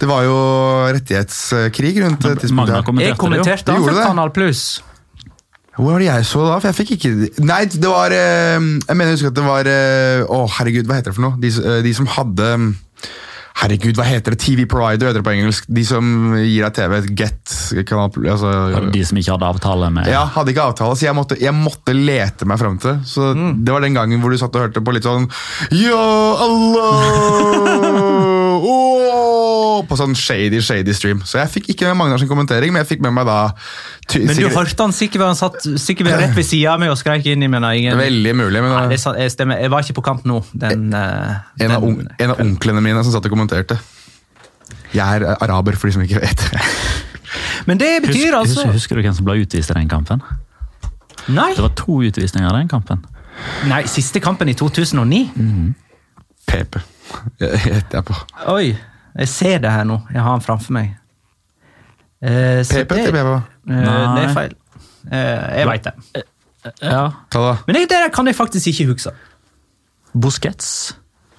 Det var jo rettighetskrig rundt tidspunktet. Jeg det, jo. kommenterte da for det? Kanal Pluss. Hvor var det jeg så da? For jeg fikk ikke Nei, det var eh, Jeg mener jeg husker at det var eh, Å, herregud, hva heter det for noe? De, eh, de som hadde Herregud, hva heter det? TV Provider heter det på engelsk. De som gir deg TV. Get kanal, altså, De som ikke hadde avtale med Ja, hadde ikke avtale, så jeg måtte, jeg måtte lete meg fram til. Så Det var den gangen hvor du satt og hørte på litt sånn Ja, Allah! Åh! På sånn shady, shady stream. Så jeg fikk ikke med Magnar sin kommentering, men jeg fikk med meg da ty- Men du hørte han sikkert han satt sikkert rett ved sida av meg og skreik inn i meg? Ingen... Veldig mulig, men Nei, det jeg stemmer. Jeg var ikke på kamp nå. Den, eh, en, av den- on, en av onklene mine som satt og kommenterte. Jeg er eh, araber, for de som ikke vet. Men det betyr Husker, altså husker, du hvem som ble utvist i den kampen? Nei, Det var to utvisninger i den kampen. nei, siste kampen i 2009. PP. Jeg gjetter jeg på. Oi, jeg ser det her nå. Jeg har den framfor meg. Eh, PP det, tipper jeg eh, det er feil. Eh, jeg veit det. Ja. Ta da. Men det, der kan jeg faktisk ikke huske. Busquets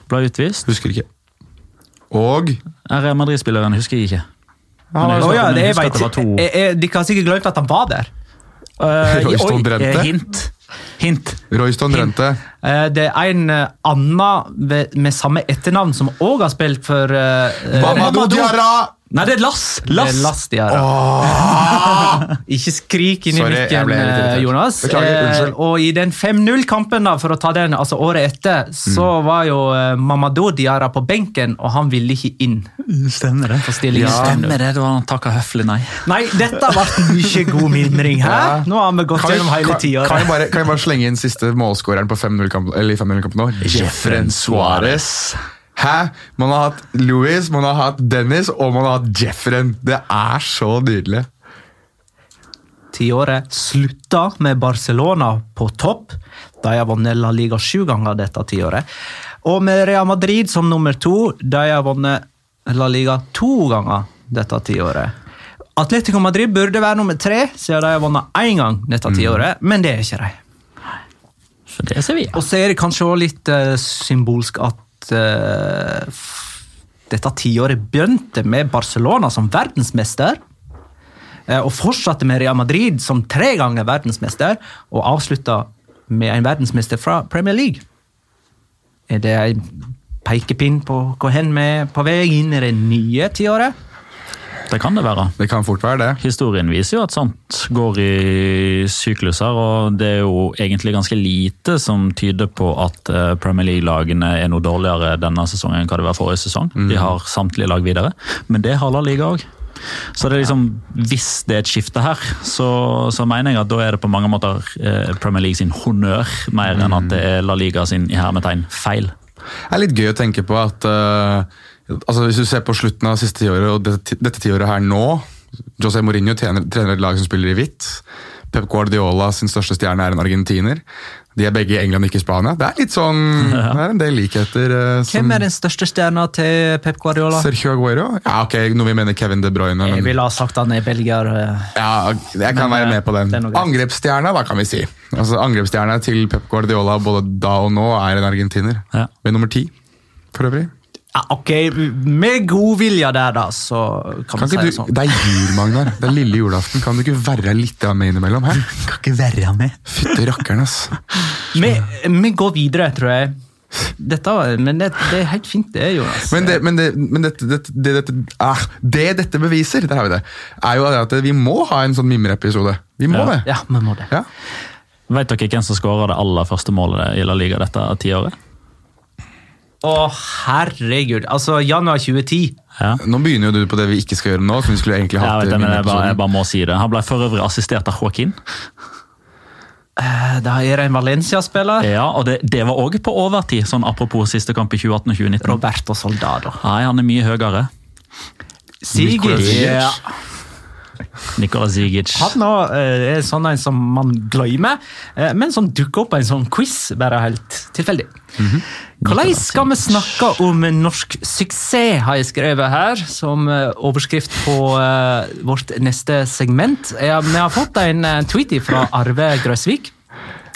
ble utvist. Husker ikke. Og Real Madrid-spilleren husker jeg ikke. Han ja, jeg. Jeg, jeg, de kan sikkert glemt at han var der. Uh, oi, eh, Hint. Hint. Royston Drenthe. Eh, Det er en eh, annen med samme etternavn som òg har spilt for eh, Mamadou Diarra! Nei, det er Lass! Det er Lass. Lass Diarra. Ikke skrik inn i Sorry, mikken, eh. Jonas. Beklager, Eh. Og i den 5-0-kampen, da, for å ta den, altså året etter, så Mm. var jo eh, Mamadou Diara på benken, og han ville ikke inn. Stemmer det. Ja. Stemmer det, da han takka høflig nei. Nei, dette ble mye god mimring. her. Ja. Nå har vi gått Kan gjennom hele tiåret. kan, jeg bare, kan jeg bare slenge inn siste målskåreren på 5-0-kampen eller i 5-0-kampen nå? Jeffren Suárez. Hæ? Man har hatt Louis, man har hatt Dennis, og man har hatt Jeffren. Det er så nydelig. Tiåret slutta med Barcelona på topp. De har vunnet La Liga sju ganger dette tiåret. Og med Real Madrid som nummer to, de har vunnet La Liga to ganger dette tiåret. Atletico Madrid burde være nummer tre, siden de har vunnet én gang dette tiåret, men det er ikke de. Så det er Sevilla. Og så er det kanskje også litt uh, symbolsk at eh, f- dette tiåret begynte med Barcelona som verdensmester, eh, og fortsatte med Real Madrid som tre ganger verdensmester, og avslutta med en verdensmester fra Premier League. Er det en pekepinn på hvor hen vi er på vei inn i det nye tiåret? Det kan det være. Det kan fort være det. Historien viser jo at sånt går i sykluser, og det er jo egentlig ganske lite som tyder på at eh, Premier League-lagene er noe dårligere denne sesongen enn hva det var forrige sesong. De har samtlige lag videre, men det har La Liga òg. Så det er liksom, hvis det er et skifte her, så, så mener jeg at da er det på mange måter eh, Premier League sin honnør, mer enn at det er La Liga sin i hermetegn feil. Det er litt gøy å tenke på at eh, altså Hvis du ser på slutten av siste tiåret og dette, dette tiåret her nå José Mourinho trener, trener et lag som spiller i hvitt. Pep Guardiola sin største stjerne er en argentiner. De er begge i England, ikke i Spania. Det er litt sånn, det er en del likheter. eh, som Hvem er den største stjerna til Pep Guardiola? Sergio Aguero? Ja, ok, Noe vi mener Kevin De Bruyne. Jeg Men, ville ha sagt han er belgier. Uh... ja, jeg kan Men, være med på den. er. Angrepsstjerna, da, kan vi si. Altså, Angrepsstjerna til Pep Guardiola både da og nå er en argentiner. Ja. Ved nummer ti, for øvrig. Ja, ok, Med god vilje der, da, så kan, Kan man si det sånn. det er jul, Magnar. Det er lille julaften. Kan du ikke være litt med innimellom? Her? Kan ikke være med. Fytti rakkeren, ass. Vi, vi går videre, tror jeg. Dette, men det, det er helt fint, det, Jonas. Men, det, men, det, men ah, det dette beviser, der har vi det, er jo at vi må ha en sånn mimreepisode. Vi må Ja. det. Ja, vi må det. Ja. Vet dere hvem som skåra det aller første målet i La Liga dette tiåret? Å, herregud. Altså, januar 2010. Ja. Nå begynner jo du på det vi ikke skal gjøre nå. som vi skulle egentlig Jeg, vet men jeg, bare, jeg bare må si det. Han ble for øvrig assistert av Joaquin. Eh, Da er det en Valencia-spiller. Ja, og det, det var òg på overtid, sånn apropos siste kamp i 2018 og 2019. Roberto Soldado. Nei, han er mye høyere. Sigurd. Ja. Nikola Zigic. Han eh, er sånn en som man glemmer, eh, men som dukker opp på en sånn quiz, bare helt tilfeldig. Hvordan skal vi snakke om norsk suksess, har jeg skrevet her, som eh, overskrift på vårt neste segment. Vi har fått en tweet fra Arve Grøsvik.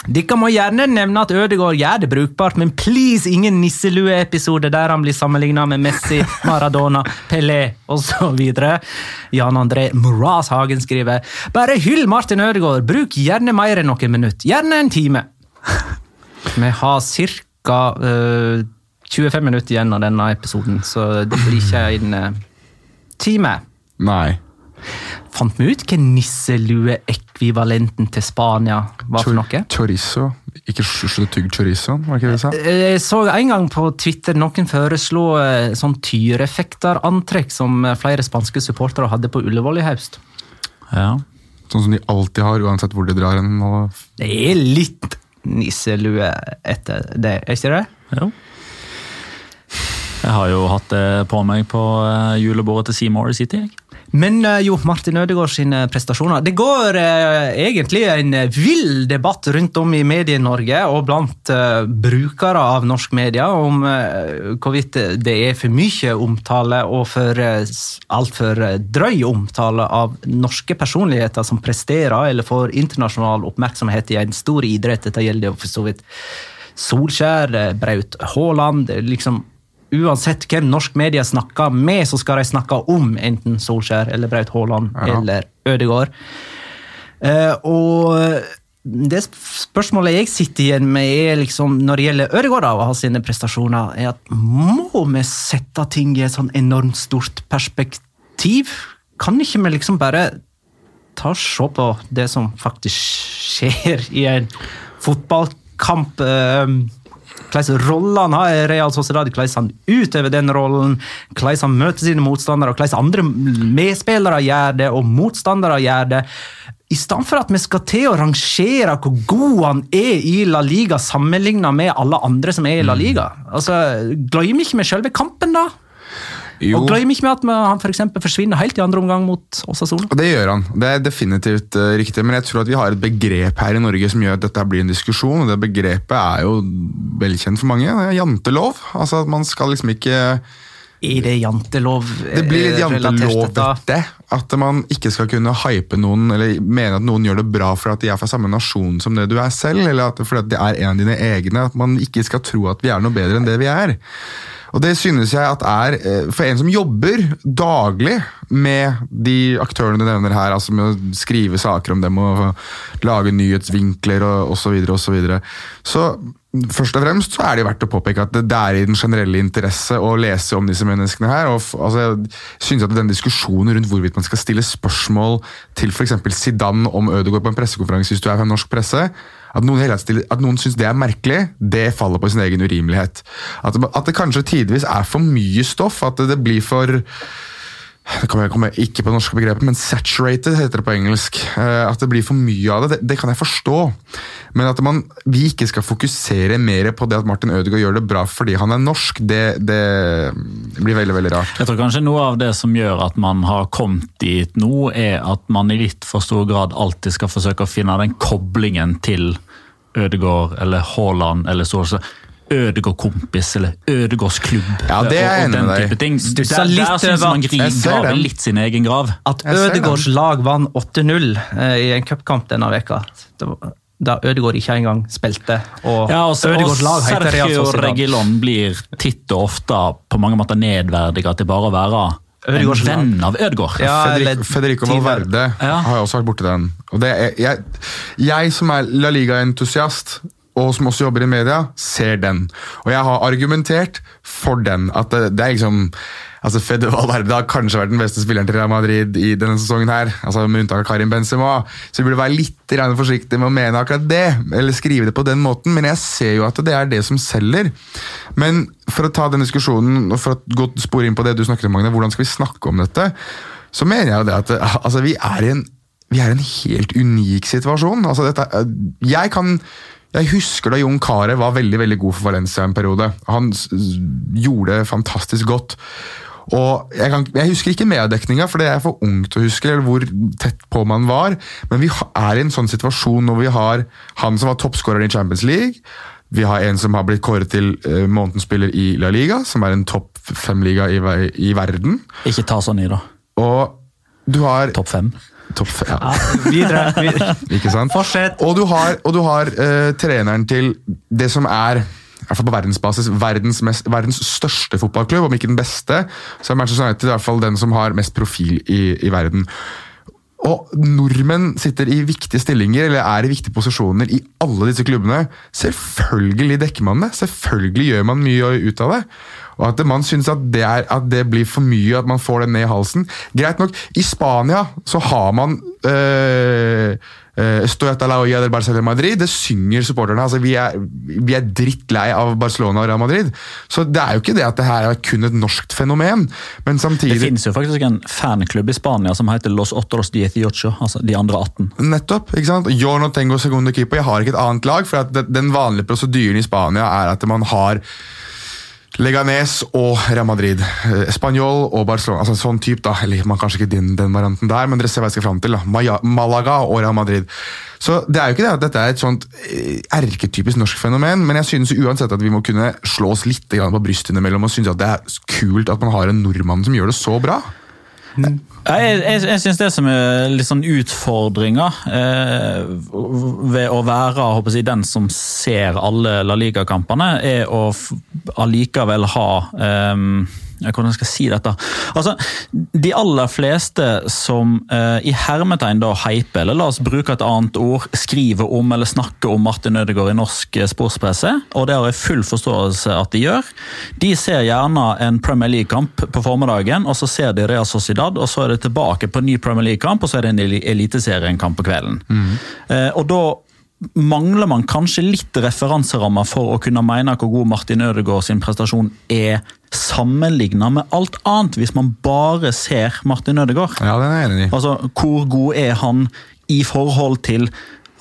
Dere må gjerne nevne at Ødegaard gjør det brukbart, men please ingen nisselue-episode der han blir sammenlignet med Messi, Maradona, Pelé osv. Jan André Moraz Hagen skriver bare hyll Martin Ødegaard, bruk gjerne mer enn noen minutter, gjerne en time. Vi har ca. 25 minutter igjen av denne episoden, så det blir ikke en uh, time. Nei. Fant vi ut hva nisselueekvivalenten til Spania var for noe? Chorizo. Ikke slutt å tygge chorizoen, var det ikke det du sa? Jeg så en gang på Twitter noen foreslå eh, sånn tyrefekterantrekk som eh, flere spanske supportere hadde på Ullevål i høst. Ja. Sånn som de alltid har, uansett hvor de drar hen. og- Det er litt nisselue etter det, er ikke det? Jo. Jeg har jo hatt det på meg på eh, julebordet til Seymour City. jeg. Men eh, jo, Martin Ødegaard sine prestasjoner. Det går eh, egentlig en eh, vill debatt rundt om i Medie-Norge og blant eh, brukere av norsk media om eh, hvorvidt det er for mye omtale og for eh, altfor eh, drøy omtale av norske personligheter som presterer eller får internasjonal oppmerksomhet i en stor idrett. Dette gjelder jo for så vidt Solskjær, Braut Haaland. liksom Uansett hvem norsk media snakker med, så skal de snakke om enten Solskjær eller Braut Haaland Ja. eller Ødegaard. Uh, og det spørsmålet jeg sitter igjen med, er liksom, når det gjelder Ødegaard og hans prestasjoner, er at må vi sette ting i et sånn enormt stort perspektiv? Kan ikke vi liksom bare ta og se på det som faktisk skjer i en fotballkamp? eh, Hvordan rolle han har i Real Sociedad, hvordan han utøver den rollen, hvordan han møter sine motstandere, hvordan andre medspillere gjør det, og motstandere gjør det. I stedet for at vi skal til å rangere hvor god han er i La Liga sammenlignet med alle andre som er i La Liga. Altså, Glemmer ikke vi selve kampen, da? Jo, Og glem ikke med at han for forsvinner helt i andre omgang mot og det gjør han. Det er definitivt eh, riktig. Men jeg tror at vi har et begrep her i Norge som gjør at dette blir en diskusjon. og Det begrepet er jo velkjent for mange. Det er jantelov. Altså at man skal liksom ikke Er det jantelov Det blir litt eh, jantelovete. At man ikke skal kunne hype noen eller mene at noen gjør det bra for at de er fra samme nasjon som det du er selv, eller at fordi at de er en av dine egne. At man ikke skal tro at vi er noe bedre enn det vi er. Og det synes jeg at er, eh, For en som jobber daglig med de aktørene du nevner her, altså med å skrive saker om dem og lage nyhetsvinkler og osv., så, videre, og så, så først og fremst så er det verdt å påpeke at det, det er i den generelle interesse å lese om disse menneskene her. og altså, Jeg synes at den diskusjonen rundt hvorvidt man skal stille spørsmål til f.eks. Zidane om Ødegaard på en pressekonferanse hvis du er fra norsk presse, at noen, stiller- noen syns det er merkelig, det faller på sin egen urimelighet. At, at det kanskje tidvis er for mye stoff, at det, det blir for det kommer kommer ikke på det norske begrepet, men saturated heter det på engelsk. Eh, At det blir for mye av det, det, det kan jeg forstå. Men at man, vi ikke skal fokusere mer på det at Martin Ødegaard gjør det bra fordi han er norsk, det, det blir veldig veldig rart. Jeg tror kanskje noe av det som gjør at man har kommet dit nå, er at man i litt for stor grad alltid skal forsøke å finne den koblingen til Ødegaard eller Haaland eller Solskjær. Ødegaard-kompis eller Ødegaardsklubb. Ja, det er jeg enig med deg. Der, litt der man gri- Jeg ser graver litt sin egen grav. At Ødegårds lag vant 8-0 eh, i en cupkamp denne veka. Da Ødegård ikke engang spilte. Og Ja, og, Ødegårds lag heter Sergio. Regilon blir titt og ofte på mange måter nedverdiga til bare å være en venn av Ødegård. Ja, Federico, Federico. Valverde Ja. har jo også vært borti den. Og det er, jeg, jeg som er La Liga-entusiast, og som også jobber i media, ser den. Og jeg har argumentert for den. At det, det er liksom altså Fede Valverde har kanskje vært den beste spilleren til Real Madrid i denne sesongen, her, altså med unntak av Karim Benzema. Så vi burde være litt grann forsiktige med å mene akkurat det, eller skrive det på den måten. Men jeg ser jo at det er det som selger. Men for å ta den diskusjonen, og for å gå spore inn på det du snakket om, Magne, hvordan skal vi snakke om dette? Så mener jeg jo det at altså, vi er i en vi er i en helt unik situasjon. Altså, dette, jeg kan jeg husker da Jon Carew var veldig veldig god for Valencia en periode. Han gjorde det fantastisk godt. Og jeg, kan, jeg husker ikke mediedekninga, for det er for ung til å huske eller hvor tett på man var. Men vi er i en sånn situasjon når vi har han som var toppskåreren i Champions League. Vi har en som har blitt kåret til uh, månedens spiller i La Liga, som er en topp fem-liga i, i verden. Ikke ta sånn i, da. Og du har Topp fem. Topp fem. ja. Videre. videre. Ikke sant? Fortsett. Og du har, og du har uh, treneren til det som er i hvert fall på verdensbasis, verdens, mest, verdens største fotballklubb, om ikke den beste. Så er Manchester United i hvert fall den som har mest profil i, i verden. Og nordmenn sitter i viktige stillinger eller er i viktige posisjoner i alle disse klubbene. Selvfølgelig dekker man det. Selvfølgelig gjør man mye ut av det. Og at man syns at, det er- at det blir for mye, at man får det ned i halsen. Greit nok, i Spania så har man øh, Madrid. Det synger supporterne. altså Vi er, vi er drittlei av Barcelona og Real Madrid. Så det er jo ikke det at det her er kun et norskt fenomen. Men samtidig Det finnes jo faktisk en fanklubb i Spania som heter Los Otros Dieciocho, altså de andre 18. Nettopp. ikke sant? Yo no tengo segundo equipo. Jeg har ikke et annet lag. for at Den vanlige prosedyren i Spania er at man har Leganes og Real Madrid. Eh, Spanjol og Barcelona. altså Sånn type, da. Eller man kanskje ikke den, den varianten der, men dere ser hva jeg skal fram til. da. Maya- Malaga og Real Madrid. Så det er jo ikke det at dette er et sånt eh, erketypisk norsk fenomen, men jeg synes uansett at vi må kunne slå oss litt på brystet innimellom og synes at det er kult at man har en nordmann som gjør det så bra. Jeg, jeg, jeg syns det som er litt sånn utfordringa eh, ved å være håper jeg, den som ser alle La Liga-kampene, er å allikevel ha eh, hvordan skal jeg si dette? Altså, De aller fleste som eh, i hermetegn da hyper, eller la oss bruke et annet ord, skriver om eller snakker om Martin Ødegaard i norsk eh, sportspresse, og det har jeg full forståelse at de gjør, de ser gjerne en Premier League-kamp på formiddagen, og så ser de Real Sociedad, og så er det tilbake på en ny Premier League-kamp, og så er det en eli- eliteseriekamp på kvelden. Eh, og da mangler man kanskje litt referanserammer for å kunne mene hvor god Martin Ødegaard sin prestasjon er sammenlignet med alt annet, hvis man bare ser Martin Ødegaard. Ja, den er enig. Altså, Hvor god er han i forhold til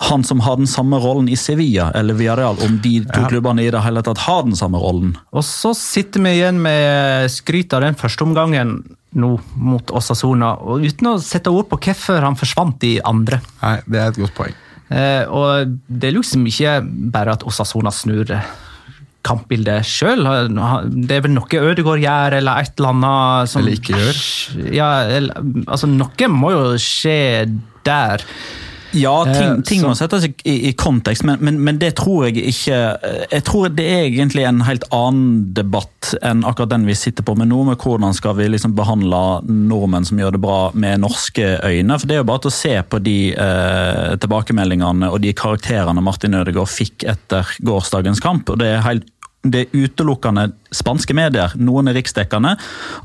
han som har den samme rollen i Sevilla eller Villarreal, om de to Ja. klubbene i det hele tatt har den samme rollen? Og så sitter vi igjen med skryt av den første omgangen nå mot Osasona, og uten å sette ord på hvorfor han forsvant i andre. Nei, Det er et godt poeng. Eh, og det er liksom ikke bare at Osasona snur kampbildet sjøl. Det er vel noe Ødegaard gjør, eller et eller annet som Eller ikke gjør. Ja, altså Noe må jo skje der. Ja, ting, Eh, ting må settes i, i, i kontekst, men, men, men det tror jeg ikke Jeg tror det er egentlig en helt annen debatt enn akkurat den vi sitter på med nå, med hvordan skal vi liksom behandle nordmenn som gjør det bra med norske øyne. For Det er jo bare til å se på de eh, tilbakemeldingene og de karakterene Martin Ødegaard fikk etter gårsdagens kamp. og det er helt det er utelukkende spanske medier. Noen er riksdekkende,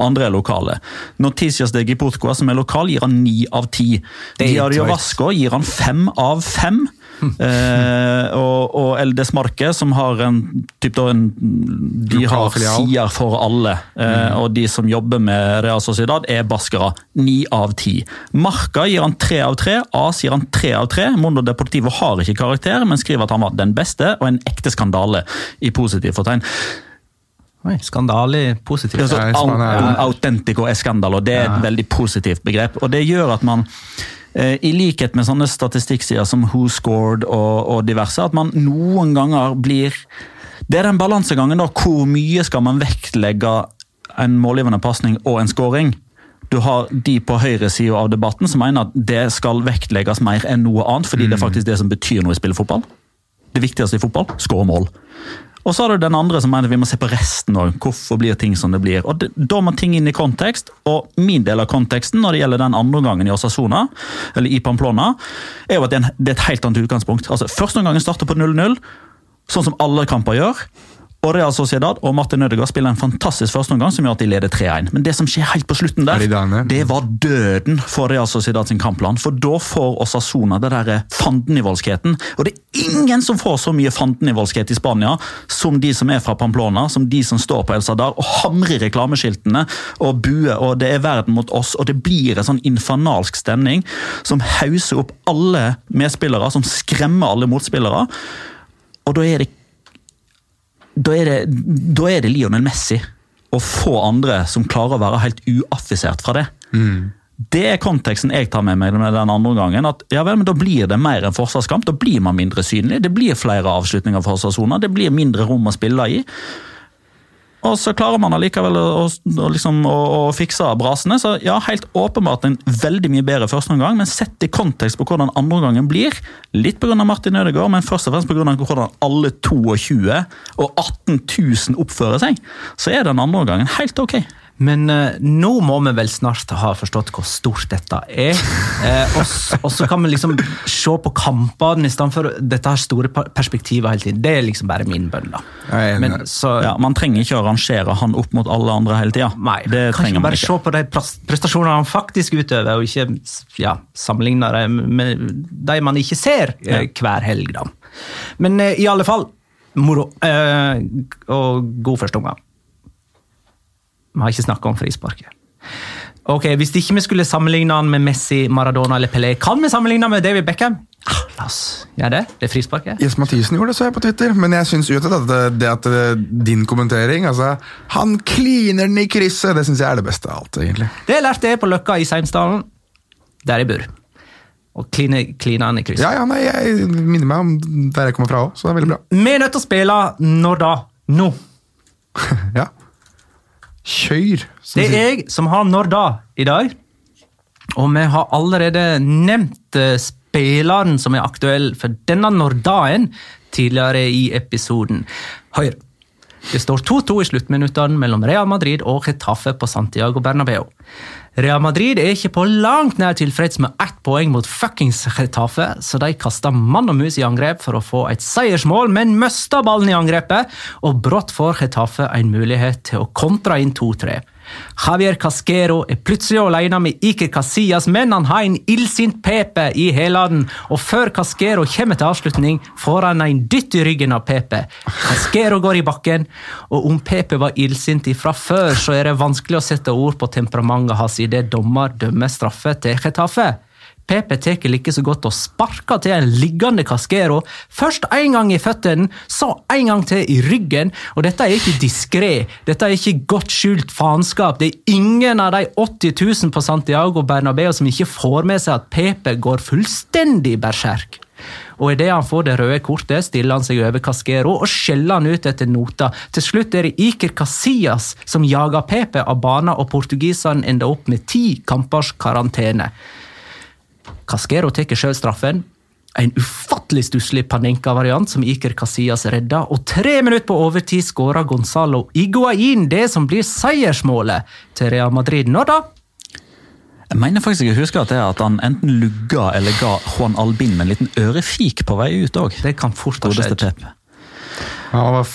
andre er lokale. Noticias de Giportcoa, som er lokal, gir han ni av ti. Diario. Vasco gir han fem av fem. eh, og, og El Desmarque, som har en, typ en De har sider for alle. Eh, Og de som jobber med Real Sociedad, er baskere. Ni av ti. Marca gir han tre av tre. AS gir han tre av tre. Mondo Deportivo har ikke karakter, men skriver at han var den beste og en ekte skandale i positiv fortegn. Oi, skandale positivt. Altså, Ja, i au- Spania, ja. autentico escandalo, det er et veldig positivt begrep. Og det gjør at man, i likhet med sånne statistikksider som Who Scored og, og diverse, at man noen ganger blir Det er den balansegangen, da. Hvor mye skal man vektlegge en målgivende pasning og en scoring? Du har de på høyresida av debatten som mener at det skal vektlegges mer enn noe annet, fordi det er faktisk det som betyr noe i spillefotball. Det viktigste i fotball skåre mål. Og så har du den andre som mener vi må se på resten òg. Hvorfor blir ting som det blir? Og Da må ting inn i kontekst, og min del av konteksten når det gjelder den andre gangen i Osasona, eller i Pamplona, er jo at det er, et helt annet utgangspunkt. Altså, Første omgangen starter på 0-0. sånn som alle kamper gjør. Og Real Sociedad og Martin Ødegaard spiller en fantastisk førsteomgang som gjør at de leder 3-1. Men det som skjer helt på slutten der, det var døden for Real Sociedad sin kampplan. For da får Osasona det der fandenivoldskheten. Og det er ingen som får så mye fandenivoldskhet i Spania som de som er fra Pamplona, som de som står på El Sadar og hamrer reklameskiltene og buer, og det er verden mot oss, og det blir en sånn infernalsk stemning som hauser opp alle medspillere, som skremmer alle motspillere. Og da er det da er, det, da er det Lionel Messi og få andre som klarer å være helt uaffisert fra det. Det er konteksten jeg tar med meg med den andre gangen. at ja vel, men Da blir det mer en forsvarskamp, da blir man mindre synlig. Det blir flere avslutninger av forsvarssoner, det blir mindre rom å spille i. Og så klarer man allikevel å, å, liksom, å, å fikse brasene. Så ja, helt åpenbart en veldig mye bedre førsteomgang, men sett i kontekst på hvordan andreomgangen blir, litt pga. Martin Ødegaard, men først og fremst pga. hvordan alle 22 og 18 000 oppfører seg, så er den andre omgangen helt ok. Men eh, nå må vi vel snart ha forstått hvor stort dette er. Eh, og, så kan vi liksom se på kampene istedenfor dette her store perspektiver perspektivet hele tiden. Det er liksom bare min bønn, da. Men så Ja, Man trenger ikke å rangere han opp mot alle andre hele tida. Kan ikke bare se på de prestasjonene han faktisk utøver, og ikke ja, sammenligne det med de man ikke ser eh, hver helg. da. Men eh, i alle fall, moro. Eh, og god første omgang. Vi har ikke snakka om frisparket. Ok, Hvis ikke vi skulle sammenligne han med Messi, Maradona eller Pelé, kan vi sammenligne han med David Beckham? Ah, La oss gjøre det. Det er frisparket. Jes Mathisen gjorde det, så jeg på Twitter. Men jeg syns uansett at det, det at din kommentering altså, Han kliner den i krysset! Det syns jeg er det beste av alt, egentlig. Det lærte jeg på Løkka i Seimsdalen, der jeg bor. Og kline, kline han i krysset. Ja, ja, nei, Jeg minner meg om der jeg kommer fra òg, så det er veldig bra. Vi er nødt til å spille når da? Nå. Ja. Kjør! Det er jeg som har når da i dag. Og vi har allerede nevnt eh, spilleren som er aktuell for denne når da-en tidligere i episoden. Høyre. Det står 2-2 i sluttminuttene mellom Real Madrid og Getafe på Santiago Bernabeu. Real Madrid er ikke på langt nær tilfreds med ett poeng mot fuckings Getafe, så de kaster mann og mus i angrep for å få et seiersmål, men mister ballen i angrepet, og brått får Getafe en mulighet til å kontre inn 2-3. Javier Casquero er plutselig alene med Iker Casillas, men han har en illsint Pepe i hælene, og før Casquero kommer til avslutning, får han en dytt i ryggen av Pepe. Casquero går i bakken, og om Pepe var illsint fra før, så er det vanskelig å sette ord på temperamentet hans idet dommer dømmer straffe til Getafe. Pepe tar like så godt og sparker til en liggende Casquero, først en gang i føttene, så en gang til i ryggen, og dette er ikke diskré, dette er ikke godt skjult faenskap, det er ingen av de 80 000 på Santiago Bernabeu som ikke får med seg at Pepe går fullstendig berserk. Og idet han får det røde kortet, stiller han seg over Casquero og skjeller han ut etter nota. Til slutt er det Iker Casillas som jager Pepe av banen, og portugiseren ender opp med ti kampers karantene. Casquero tar sjøl straffen. En ufattelig stusslig Panenka-variant som Iker Casillas redda, og tre minutter på overtid skåra Gonzalo Iguain det som blir seiersmålet til Real Madrid. Nå da? Jeg mener faktisk jeg husker at det er at han enten lugga eller ga Juan Albin med en liten ørefik på vei ut òg. Det kan fort ha skjedd. Var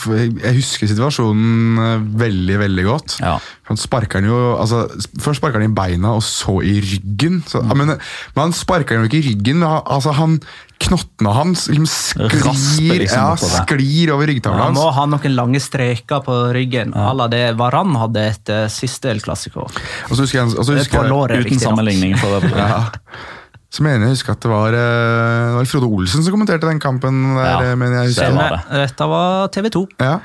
Jeg husker situasjonen eh, veldig, veldig godt. Ja. Han sparker han jo, altså, Først sparker han i beina, og så i ryggen. Så, Mm. men, men han sparker han jo ikke i ryggen, men han- altså, han, knottene hans liksom Rasper sklir, liksom ja, sklir over ryggtavla Han må ha noen lange streker på ryggen, à la det Varan hadde etter siste El Clásico. Det Uten sammenligning for øvrig. ja, Så mener jeg husker at det var, eh, det var Frode Olsen som kommenterte den kampen. Der, Ja, men jeg husker. det var Dette var TV 2. Ja.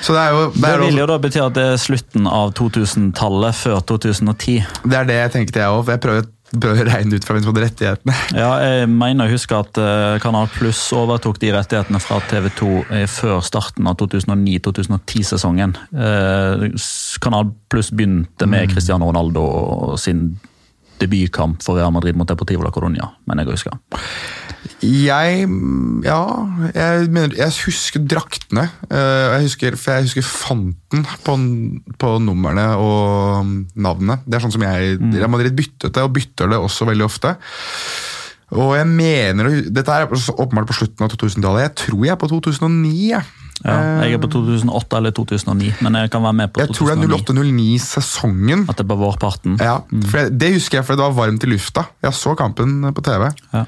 Så det er jo det Det er, vil jo da bety at det er slutten av 2000-tallet, før 2010. det er det jeg tenkte, jeg òg. Jeg prøver, prøver å regne ut fra hvem som hadde rettighetene. Ja, jeg mener å huske at eh, Kanal Pluss overtok de rettighetene fra TV 2 eh, før starten av 2009-2010-sesongen. Eh, Kanal Pluss begynte med Cristiano Ronaldo sin debutkamp for Real Madrid mot Deportivo la Coronia, mener jeg husker. Jeg Ja, jeg mener Jeg husker draktene. Eh, Jeg husker, for jeg husker fanten på, på numrene og navnene. Det er sånn som jeg Real Madrid byttet det, og bytter det også veldig ofte. Og jeg mener, Dette er åpenbart på slutten av 2000-tallet. Jeg tror jeg er på 2009. jeg. Ja, jeg er på 2008 eller 2009, men jeg kan være med på Jeg tror det er 08-09-sesongen. At det er på vårparten. Ja, for jeg, Det husker jeg, for det var varmt i lufta. Jeg så kampen på TV. Ja.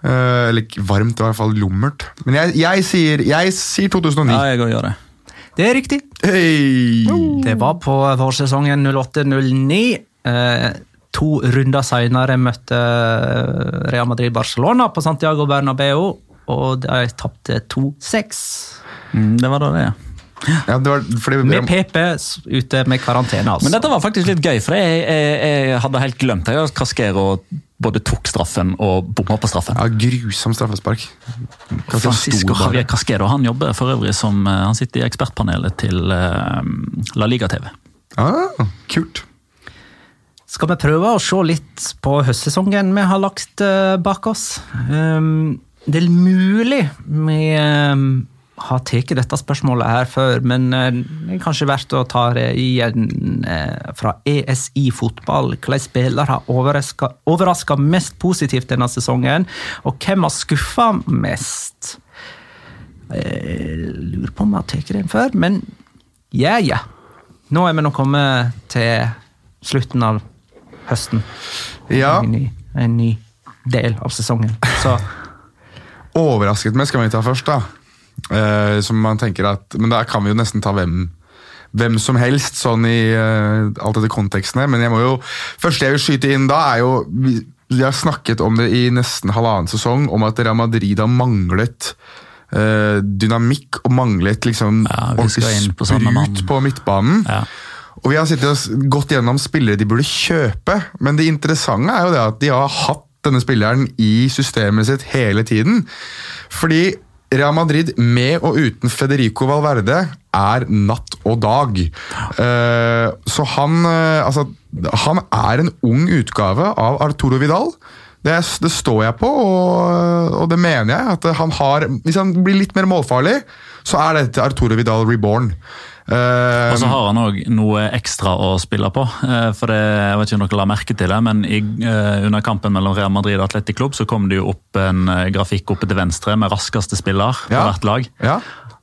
Eh, eller varmt, det var i hvert fall lummert. Men jeg, jeg, sier, jeg sier 2009. Ja, jeg gjør det. Det er riktig. Hey. Det var på vårsesongen 08-09. Eh, to runder senere møtte Real Madrid Barcelona på Santiago Bernabeu, og de tapte 2-6. Mm, det var da det, ja. Ja, det var, fordi, Med PP ute med karantene, altså. Men dette var faktisk litt gøy, for jeg, jeg, jeg hadde helt glemt det, Casquero både tok straffen og bomma på straffen. ja, grusom straffespark. Francisco. Javier Casquero han jobber for øvrig som eh, han sitter i ekspertpanelet til eh, La Liga TV. Ah, kult. Skal vi prøve å se litt på høstsesongen vi har lagt eh, bak oss? Um, det er mulig vi um, har tatt dette spørsmålet her før, men eh, det er kanskje verdt å ta det igjen eh, fra ESI fotball. Hvilke spillere har overraska, mest positivt denne sesongen, og hvem har skuffa mest? Jeg lurer på om jeg har tatt den før, men ja, ja. Nå er vi nå kommet til slutten av høsten. Ja, En ny, en ny del av sesongen. Så overrasket meg skal vi ta først, da. Eh, som man tenker at, Men da kan vi jo nesten ta hvem, hvem som helst, sånn i uh, alt etter konteksten her. Men jeg må jo, første jeg vil skyte inn da, er jo Vi, vi har snakket om det i nesten halvannen sesong, om at Real Madrid har manglet uh, dynamikk og manglet liksom Ja, ordentlig på sprut på midtbanen. Ja. Og vi har sittet og gått gjennom spillere de burde kjøpe, men det interessante er jo det at de har hatt denne spilleren i systemet sitt hele tiden. Fordi Real Madrid med og uten Federico Valverde er natt og dag. Eh, så han, eh, altså, han er en ung utgave av Arturo Vidal. Det, det står jeg på, og, og det mener jeg. at han har, Hvis han blir litt mer målfarlig, så er dette Arturo Vidal reborn. Eh, Og så har han òg noe ekstra å spille på. eh, For det, jeg vet ikke om dere la merke til det, men i, eh, under kampen mellom Real Madrid og Atletic Club så kom det jo opp en grafikk oppe til venstre med raskeste spiller på Ja. hvert lag. Ja.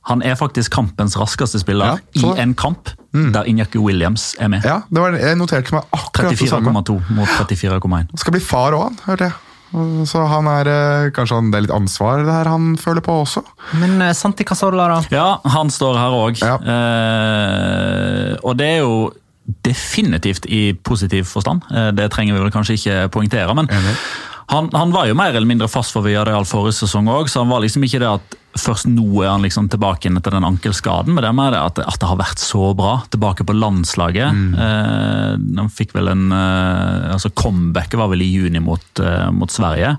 Han er faktisk kampens raskeste spiller Ja, i en kamp der Inyaki Williams er med. Ja, det var, jeg noterte meg akkurat det samme. 34,2 mot 34,1. Skal bli far òg, hørte jeg. Så han er eh, kanskje han, det er litt ansvar det her han føler på også. Men eh, Santi Casolla, da? Ja, han står her òg. Ja. Eh, og det er jo definitivt i positiv forstand. Eh, det trenger vi vel kanskje ikke poengtere. men han, han var jo mer eller mindre fast for Villarreal forrige sesong òg, så han var liksom ikke det at først nå er han liksom tilbake inn etter den ankelskaden, men det er det at, at det har vært så bra. Tilbake på landslaget. Eh, han fikk vel en eh, altså Comebacket var vel i juni mot, eh, mot Sverige.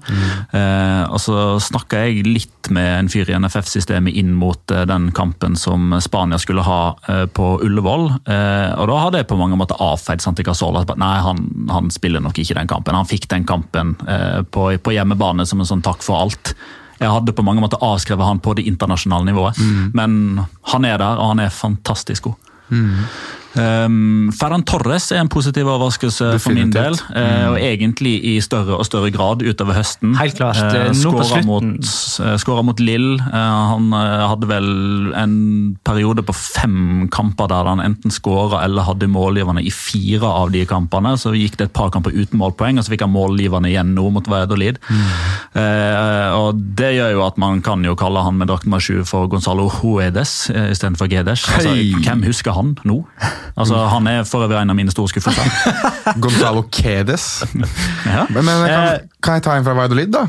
Eh, og så snakka jeg litt med en fyr i NFF-systemet inn mot eh, den kampen som Spania skulle ha eh, på Ullevål. Og da hadde jeg på mange måter avfeid Santi Casola. Nei, han, han spiller nok ikke den kampen. Han fikk den kampen på, på hjemmebane som en sånn takk for alt. Jeg hadde på mange måter avskrevet han på det internasjonale nivået, men han er der, og han er fantastisk god. Um, Ferran Torres er en positiv overraskelse for min del, eh, og egentlig i større og større grad utover høsten. Helt klart, Uh, eh, nå på slutten. Mot, uh, mot Lill. Uh, han hadde vel en periode på fem kamper der han enten skåra eller hadde målgiverne i fire av de kampene. Så gikk det et par kamper uten målpoeng, og så fikk han målgiverne igjen nå mot Valladolid. Eh, og det gjør jo at man kan jo kalle han med drakt nummer sju for Gonzalo Huedes istedenfor Gedes. Altså, hvem husker han nå? Altså, Han er for øvrig en av mine store skuffelser. Gonzalo Kedes. Ja. Men, men Eh, kan, kan jeg ta en fra Vaidolid, da?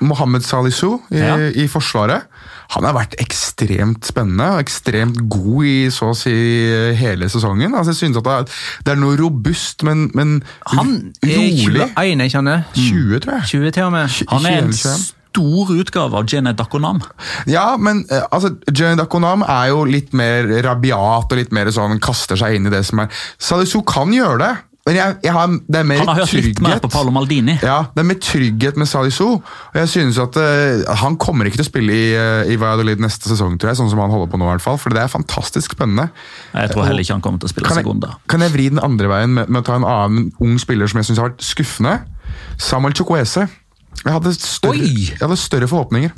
Mohammed Salisu i, Ja. i Forsvaret. Han har vært ekstremt spennende og ekstremt god i så å si hele sesongen. Altså, jeg synes at det er, noe robust, men, men Han er rolig. 21, ikke han det? 20, tror jeg. 20 til og med. Han er en 21. stor utgave av Jene Dakonam. Ja, men eh, altså, Jenny Dakonam er jo litt mer rabiat og litt mer sånn kaster seg inn i det som er Salisu kan gjøre det, men jeg, jeg har, det er mer Han har hørt litt mer på Paolo Maldini. Ja, det er mer trygghet med Salisu. Og jeg synes at uh, Han kommer ikke til å spille i, uh, i Valladolid neste sesong, tror jeg, sånn som han holder på nå. i hvert fall, For det er fantastisk spennende. Jeg tror heller ikke han kommer til å spille Kan jeg, Segunda. kan jeg vri den andre veien med, med å ta en annen ung spiller som jeg synes har vært skuffende? Samuel Chukwese. Jeg hadde større, jeg hadde større forhåpninger.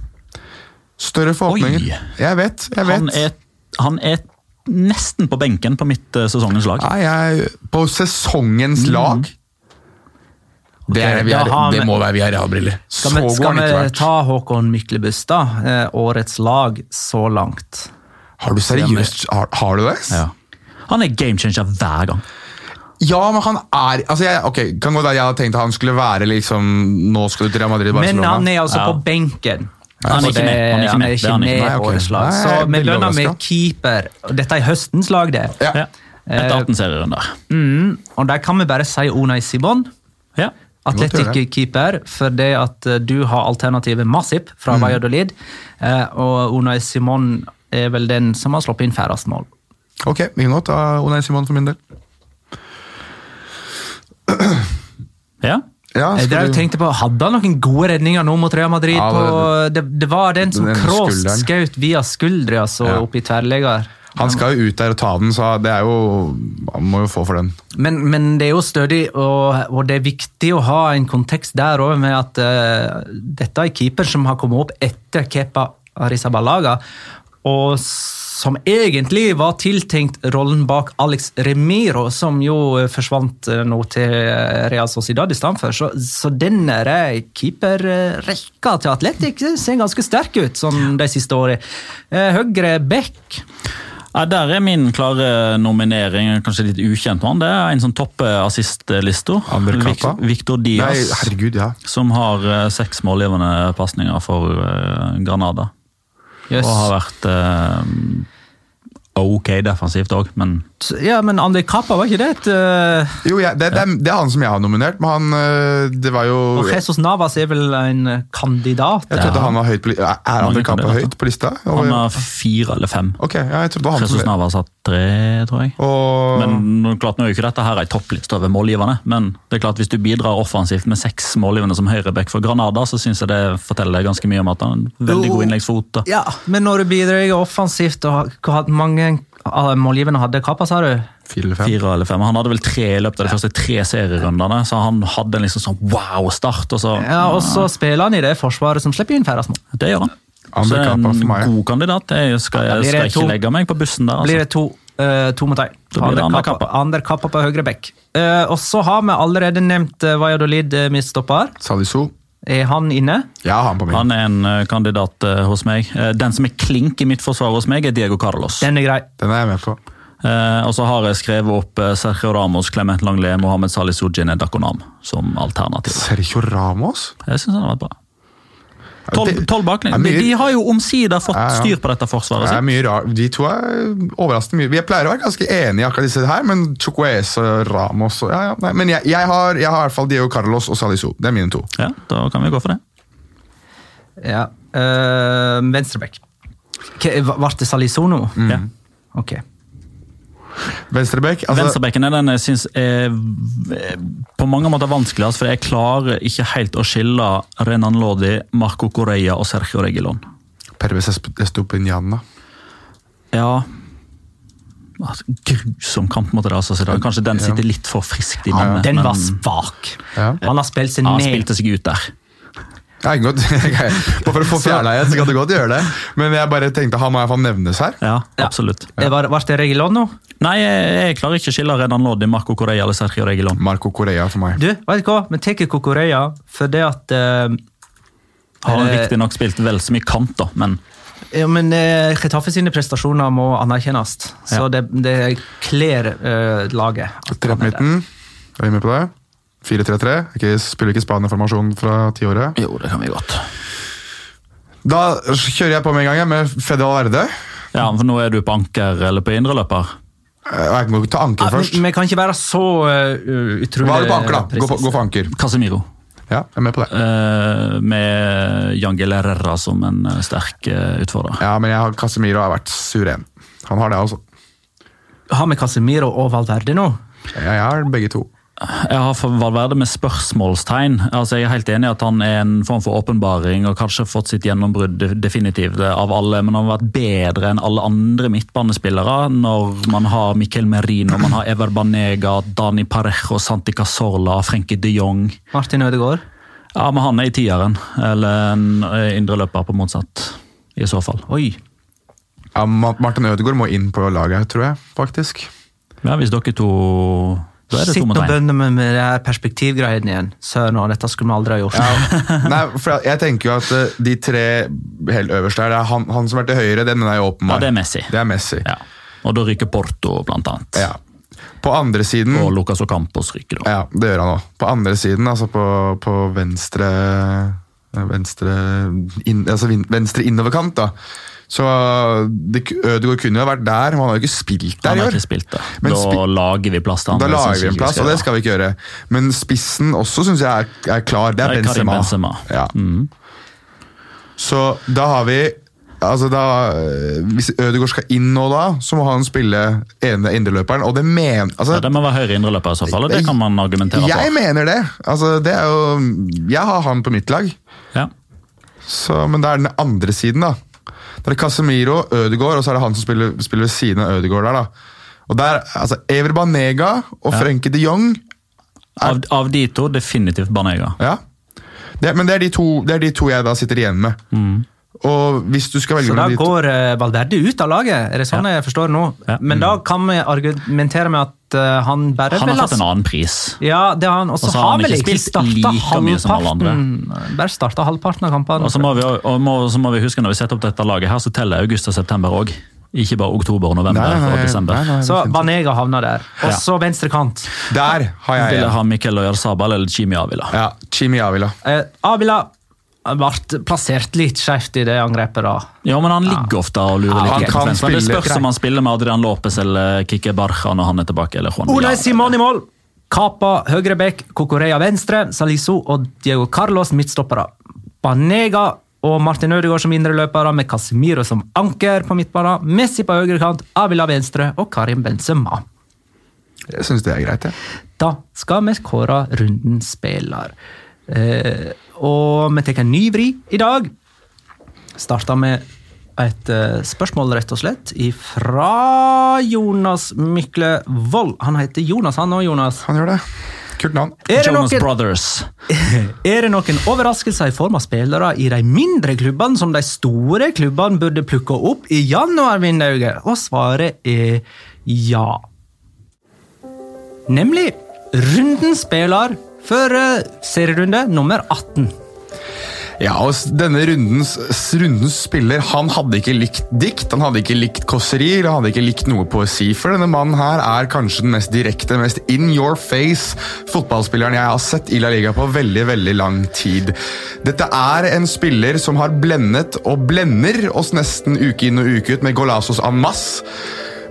Større forhåpninger. Oi. Jeg vet, jeg vet. Han er, han er nesten på benken på mitt eh, sesongens lag. Nei, jeg, på sesongens lag det, er, vi er, har det må være Villarreal-briller. Så Skal vi, skal han vi ikke vært. ta Håkon Myklebustad, eh, årets lag så langt? Har du seriøst har, har du det? Ja. Han er game changer hver gang. Ja, men han er altså jeg, ok, Kan gå der jeg hadde tenkt at han skulle være liksom Nå skal du til Real Madrid Barcelona. Men han er altså Ja. på benken. Han er Så ikke med. Han er ikke med. er Det er ikke han med årets lag. Så er vi lønner med keeper. Dette er høstens lag, det. ja. Ja. Etter 18 serierunder. Mm, og der kan vi bare si Unai Simon. Ja. Det. Atletic-keeper, for det at eh, du har alternativet Masip fra Mm. Valladolid. eh, Og Unai Simon er vel den som har sluppet inn færrest mål. Ok, vi kan godt ta Onay Simon for min del. ja. Ja, Jeg og du- tenkte på, Hadde han noen gode redninger nå mot Real Madrid? Ja, på, det, det var den som Cross skjøt via skuldra altså, Ja. opp i tverrlegger. Han skal jo ut der og ta den, så det er jo Han må jo få for den. Men, men det er jo stødig, og, og det er viktig å ha en kontekst der òg, med at uh, dette er keeper som har kommet opp etter Kepa Arrizabalaga, og som egentlig var tiltenkt rollen bak Alex Remiro, som jo eh, forsvant eh, nå til eh, Real Sociedad i stedet. Så, så denne keeperrekka til Atletic ser ganske sterk ut sånn de siste årene. Høyre back. Ja, Der er min klare nominering, kanskje litt ukjent mann. Det er en som topper assistlista. Victor Diaz, Victor Nei, Diaz, herregud, ja. som har seks målgivende pasninger for Granada. Yes. Og har vært eh, ok defensivt òg, men Ja, men André Kappa, var ikke det et uh... Jo, jeg, det, det, er, det er han som jeg har nominert, men han øh, Det var jo Og Jesus Navas er vel en kandidat? Jeg trodde han var høyt på lista. Er er Kappa høyt på lista? han Og, har fire eller fem. ok, ja, jeg trodde han Jesus som Navas har tre, tror jeg. Og Men klart, nå er jo ikke dette her ei toppliste over målgiverne, men det er klart hvis du bidrar offensivt med seks målgivende som høyreback for Granada, så syns jeg det forteller ganske mye om at han har en veldig god innleggsfot. da. Ja, men når du bidrar offensivt, og har- hatt mange av målgiverne hadde Kappa, sa du? fire eller fem? Fire eller fem. Han hadde vel tre i løpet av de første tre serierundene, så han hadde en liksom sånn wow-start. og så... Ja, Og så spiller han i det forsvaret som slipper inn færrest mål. Det gjør han. Andre Så en meg. god kandidat. Jeg skal, jeg skal ikke to. legge meg på bussen der. Blir Altså. det to, uh, to mot én. Blir Ander Kappa. Kappa på høyre bekk. Uh, og så har vi allerede nevnt uh, Valladolid-midtstopper. Salisu. Er han inne? Ja, han på min. Han er en eh, kandidat eh, hos meg. Eh, Den som er klink i mitt forsvar hos meg, er Diego Carlos. Den er grei. Den er jeg med på. Eh, og så har jeg skrevet opp Sergio Ramos, Clement Langlais, Mohammed Salih Sujine Dakonam som alternativ. Sergio Ramos? Jeg synes han har vært bra. Tolv baklengs. mye- De har jo omsider fått Ja, ja. styr på dette forsvaret sitt. Det er mye rar. De to er overraskende mye. Vi pleier å være ganske enige i akkurat disse her, men Chukwes og Ramos og, ja, ja, nei, Men jeg, jeg, har, jeg har i hvert fall Diego Carlos og Salisu. Det er mine to. Ja, Da kan vi gå for det. Ja. Øh, Venstrebekk. Ke- Ble det Salisono? Ja. Ok. Venstrebekk. Altså, Venstrebekken er den jeg syns er på mange måter vanskeligst, for jeg klarer ikke helt å skille Renan Lodi, Marco Correia og Sergio Regilon. Pervez Estopiniana. Ja altså, Grusom kamp mot Rasas i dag. Kanskje den sitter litt for friskt i minnet. Den var svak. Ja. Han har spilt seg ned. han spilte seg ut der. Ja, ikke godt. Bare for å få fjerna en, så kan du godt gjøre det. Men jeg bare tenkte han må i hvert fall nevnes her. Ja, absolutt. Ja. var, ble det Regilon nå? Nei, jeg, jeg klarer ikke å skille Renan Lodi, Marco Correa eller Sergio Regilon. Marco Correa for meg. Du, vet du hva? Vi tar Correa for det at uh, Har han riktignok spilt vel så mye kant, da, men ja, men Chetaffe sine prestasjoner må anerkjennes. Så Ja. det, det kler eh, laget. Tre på midten. Er vi med på det? 4-3-3. Ikke, spiller ikke Spania-formasjon fra tiåret. Jo, det kan vi godt. Da kjører jeg på med en gang med Fede Verde. Ja, for nå er du på anker eller på indreløper. Eh, Jeg må ta anker først. Vi kan ikke være så uh, utrolig Hva er det på anker, da? Gå gå for anker. Casemiro. Ja, jeg er med på det. Uh, med Jan Herrera som en eh, sterk uh, utfordrer. Ja, men jeg har Casemiro har vært suveren. Han har det, altså. Har vi Casemiro og Valverde nå? Jeg har begge to. Jeg har Valverde med spørsmålstegn. Altså, jeg er helt enig i at han er en form for åpenbaring og kanskje har fått sitt gjennombrudd definitivt av alle, men han har vært bedre enn alle andre midtbanespillere når man har Miquel Merino, man har Ever Banega, Dani Parejo, Santi Casorla, Frenkie de Jong. Martin Ødegaard? Ja, men han er i tieren, eller en eh, indreløper på motsatt, i så fall. Oi. Ja, Martin Ødegaard må inn på laget, tror jeg, faktisk. Ja, hvis dere to Sitt og bønne med, med det her perspektivgreiene igjen. Søren, og dette skulle vi aldri ha gjort. Nei, for jeg tenker jo at eh, de tre helt øverste her, det er han, han som er til høyre, den er jo åpenbar. Ja, det er Messi. Det er Messi. Ja. Og da ryker Porto, blant annet. Ja. På andre siden Og Lucas Ocampos ryker da. Ja, det gjør han òg. På andre siden, altså på, på venstre Venstre, in, altså venstre innoverkant, da. Så det, Ødegaard kunne jo vært der, men han har jo ikke spilt der i år. spilt da. Men Da lager vi plass til han. Da lager vi en plass, og det skal vi ikke gjøre. Men spissen også syns jeg er, er klar. Det er Det er Benzema. Benzema. Ja. Mm. Så da har vi altså da, øh, Hvis Ødegaard skal inn nå, da, så må han spille ene indreløperen. Og det men, altså, Ja, det må være høyre indreløper i så fall, og det kan man argumentere jeg for. mener det. Altså, det er jo, jeg har han på mitt lag. Ja. Så, men det er den andre siden, da. Det er Casemiro, Ødegaard, og så er det han som spiller, spiller ved siden av Ødegaard der, da. Og der, altså, Ever Banega og Ja. Frenke de Jong Av, av de to definitivt Banega. Ja. Det, men det er, de to, det er de to jeg da sitter igjen med. Mm. Og hvis du skal velge Så da går eh, Valverde ut av laget, er det sånn jeg forstår nå? Ja. Men da kan vi argumentere med at han bare Han har fått en annen pris. Ja, det har han. Og så har han vel ikke spilt like mye som alle andre. Bare starta halvparten av kampene. Og så må, vi, og må, så må vi huske når vi setter opp dette laget her, så teller august og september òg. Ikke bare oktober, november Nei, nei, og desember. nei, nei, Så Banega havna der. Og Ja. så venstre kant. Der har jeg Vil jeg en. ha Miquel Oyarzabal eller Chimi Avila? Ja, Chimi Avila. Eh, Avila ble plassert litt skjevt i det angrepet, da. Ja, men han ligger ofte og lurer Ja, litt. han kan det spørs om han spiller med Adrian Lopez eller Kike Barca når han er tilbake. eller Juan Ole Simon i mål! Kapa høyrebekk, Kokorea venstre, Salisu og Diego Carlos midtstoppere. Banega og Martin Ødegaard som indreløpere, med Casemiro som anker på midtbanen. Messi på høyrekant, Avila venstre og Karim Benzema. Jeg syns det er greit, jeg. Da skal vi kåre rundens spiller. Eh, og vi tar en ny vri i dag. Starta med et eh, spørsmål, rett og slett, fra Jonas Mykle Vold. Han heter Jonas, han òg, Jonas. Han gjør det. Kult navn. Er det, Jonas noen, Brothers. er det noen overraskelser i form av spillere i de mindre klubbene som de store klubbene burde plukke opp i januar, Vindauget? Og svaret er ja. Nemlig rundens spiller eh, serierunde nummer 18. Ja, og denne rundens, rundens spiller han hadde ikke likt dikt, han hadde ikke likt kåserier, han hadde ikke likt noe poesi. For denne mannen her er kanskje den mest direkte, mest in your face fotballspilleren jeg har sett i La Liga på veldig veldig lang tid. Dette er en spiller som har blendet og blender oss nesten uke inn og uke ut med Golazos en masse.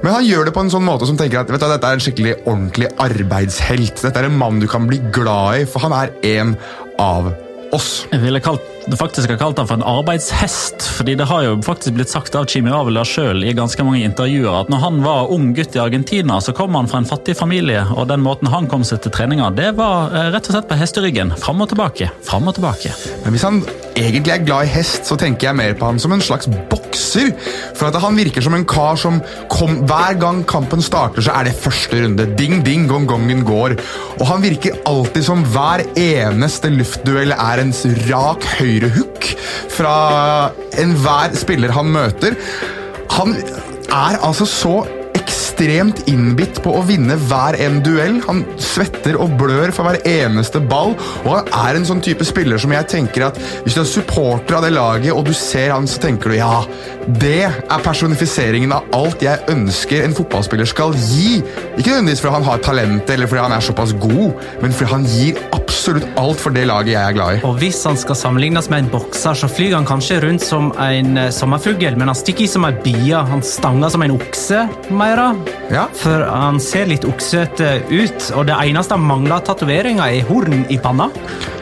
Men han gjør det på en sånn måte som tenker at vet du, dette er en skikkelig ordentlig arbeidshelt. Dette er en mann du kan bli glad i, for han er en av oss. Jeg ville kalt, faktisk har kalt han for en arbeidshest, fordi det har jo faktisk blitt sagt av Chimi Avila sjøl i ganske mange intervjuer at når han var ung gutt i Argentina, så kom han fra en fattig familie, og den måten han kom seg til treninga, det var eh, rett og slett på hesteryggen. Fram og tilbake, fram og tilbake. Men hvis han egentlig er glad i hest, så tenker jeg mer på han som en slags bokser. For at han virker som en kar som kom, hver gang kampen starter, så er det første runde. Ding, ding, gong, gongen går. Og han virker alltid som hver eneste luftduell er en rak høyrehook fra enhver spiller han møter. Han er altså så ekstremt innbitt på å vinne hver en duell. Han svetter og blør for hver eneste ball, og han er en sånn type spiller som jeg tenker at hvis du er supporter av det laget, og du ser han, så tenker du ja, det er personifiseringen av alt jeg ønsker en fotballspiller skal gi. Ikke nødvendigvis fordi han har talent eller fordi han er såpass god, men fordi han gir absolutt alt for det laget jeg er glad i. Og hvis han skal sammenlignes med en bokser, så flyr han kanskje rundt som en eh, sommerfugl, men han stikker i som en bie. Han stanger som en okse, Meira. Ja. For han ser litt oksete ut, og det eneste han mangler tatoveringer, er horn i panna.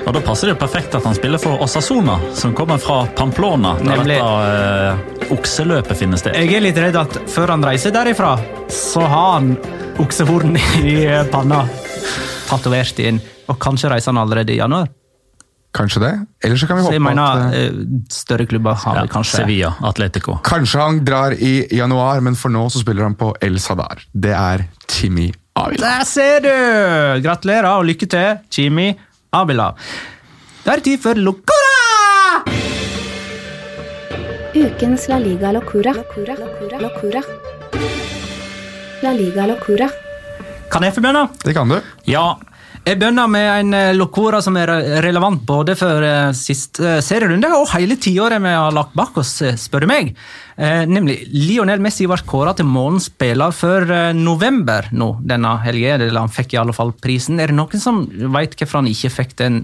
Og Da passer det jo perfekt at han spiller for Osasona, som kommer fra Pamplona, der Nemlig. dette eh, okseløpet finner sted. Jeg er litt redd at før han reiser derifra, så har han oksehorn i eh, panna. Tatovert inn. Og kanskje reiser han allerede i januar. Kanskje det. Eller så kan vi Så håpe mener, at eh, større klubber har Ja, vi kanskje. Sevilla, Atletico. Kanskje han drar i januar, men for nå så spiller han på El Sadar. Det er Timmy Avila. Der ser du! Gratulerer og lykke til, Chimi Avila. Da er det tid for Locora! Ukens La Liga Locura. Locura. Locura. Locura. La Liga Locura. Kan jeg få begynne? Det kan du. Ja. Jeg begynner med en eh, Locora som er relevant både for eh, siste serierunde og hele tiåret vi har lagt bak oss, eh, spør du meg. Eh, nemlig Lionel Messi ble kåra til månedens spiller for eh, november nå denne helga. eller Han fikk i alle fall prisen. Er det noen som vet hvorfor han ikke fikk den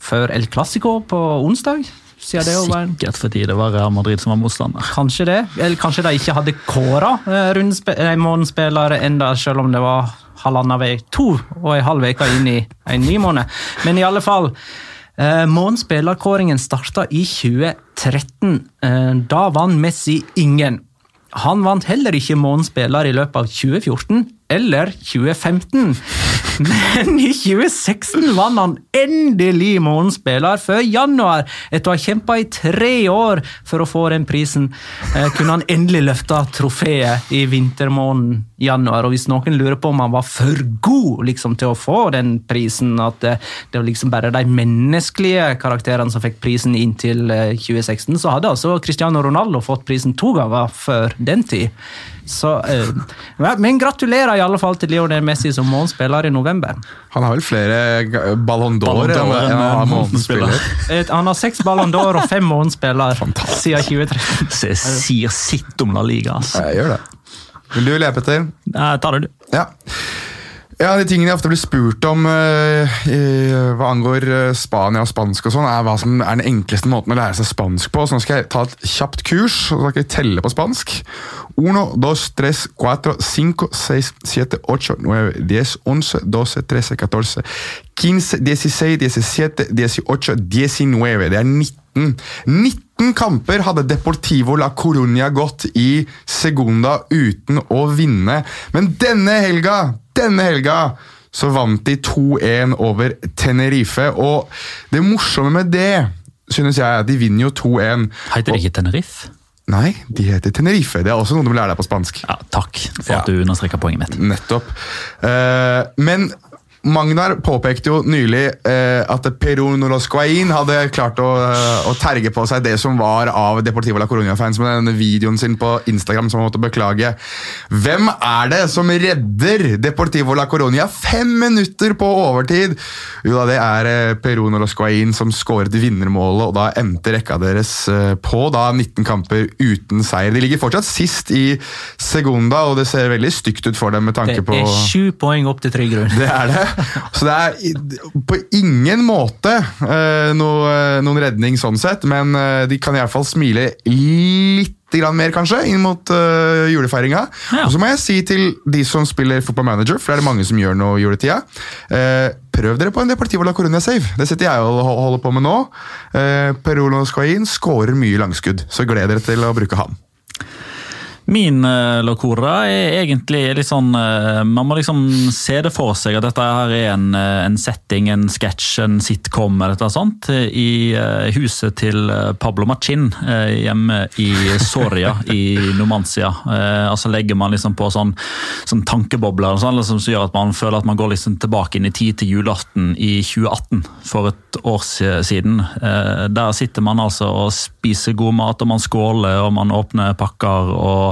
før El Clásico på onsdag? Det var en Sikkert fordi det var Real Madrid som var motstander. Kanskje det. Eller kanskje de ikke hadde kåra eh, eh, månedsspillere enda, selv om det var halvannen vei, to og en halv uke inn i en ny måned. Men i alle fall, eh, månedsspillerkåringen starta i 2013. Eh, da vant Messi ingen. Han vant heller ikke månedsspiller i løpet av 2014 eller 2015. Men i 2016 vant han endelig månedsspiller før januar. Etter å ha kjempa i tre år for å få den prisen, eh, kunne han endelig løfte trofeet i vintermåneden januar. Og hvis noen lurer på om han var for god liksom, til å få den prisen, at det, det var liksom bare de menneskelige karakterene som fikk prisen inntil eh, 2016, så hadde altså Cristiano Ronaldo fått prisen to ganger før den tid. Så, eh, men gratulerer i alle fall til Lionel Messi som månedsspiller i november. Han har vel flere Ballon d'Or enn har månedsspiller. Han har seks Ballon d'Or og fem månedsspiller siden 2013. Så jeg sier sitt om La Liga. Altså. Jeg gjør det. Vil du le, etter? Jeg tar det, du. Ja. Ja, De tingene jeg ofte blir spurt om uh, i, hva angår uh, Spania og spansk, og sånn, er hva som er den enkleste måten å lære seg spansk på. Så nå skal jeg ta et kjapt kurs, og så skal jeg telle på spansk. Uno, dos, tres, cuatro, cinco, seis, siete, ocho, nueve, diez, once, doce, trece, catorce, quince, dieciséis, diecisiete, dieciocho, diecinueve. Det er 19. 19 kamper hadde Deportivo la Coruña gått i Segunda uten å vinne. Men denne helga, denne helga så vant de 2-1 over Tenerife. Og det morsomme med det synes jeg at de vinner jo 2-1. Heter det ikke Tenerife? Nei, de heter Tenerife. Det er også noe du må lære deg på spansk. Ja, takk for Ja. at du understreker poenget mitt. Nettopp. Uh, men Magnar påpekte jo nylig eh, at Peru Noroscoain hadde klart å, eh, å terge på seg det som var av Deportivo la Coruña-fans med denne videoen sin på Instagram som han måtte beklage. Hvem er det som redder Deportivo la Coruña fem minutter på overtid? Jo da, det er eh, Peru som skåret vinnermålet, og da endte rekka deres eh, på da 19 kamper uten seier. De ligger fortsatt sist i Segunda, og det ser veldig stygt ut for dem med Det tanke på er sju poeng opp til Trygg Grunn. det er det. Så det er på ingen måte eh, noe, noen redning sånn sett, men eh, de kan iallfall smile litt grann mer, kanskje, inn mot uh, julefeiringa. Ja. Og så må jeg si til de som spiller Football Manager, for det er det mange som gjør nå i juletida, uh, prøv dere på en Deportivo la Coruña save. Det sitter jeg og holder på med nå. Uh, Perolo Squain skårer mye langskudd, så gled dere til å bruke han. Min uh, er egentlig litt sånn eh, Man må liksom se det for seg at dette her er en, eh, en setting, en sketsj, en sitcom eller noe sånt. I huset til Pablo Machin hjemme i Soria i Numancia. Altså legger man liksom på sånn, sånn tankebobler sånn, liksom, som gjør at man føler at man går liksom tilbake inn i tid til julaften i 2018, for et år siden. Der sitter man altså og spiser god mat, og man skåler og man åpner pakker. og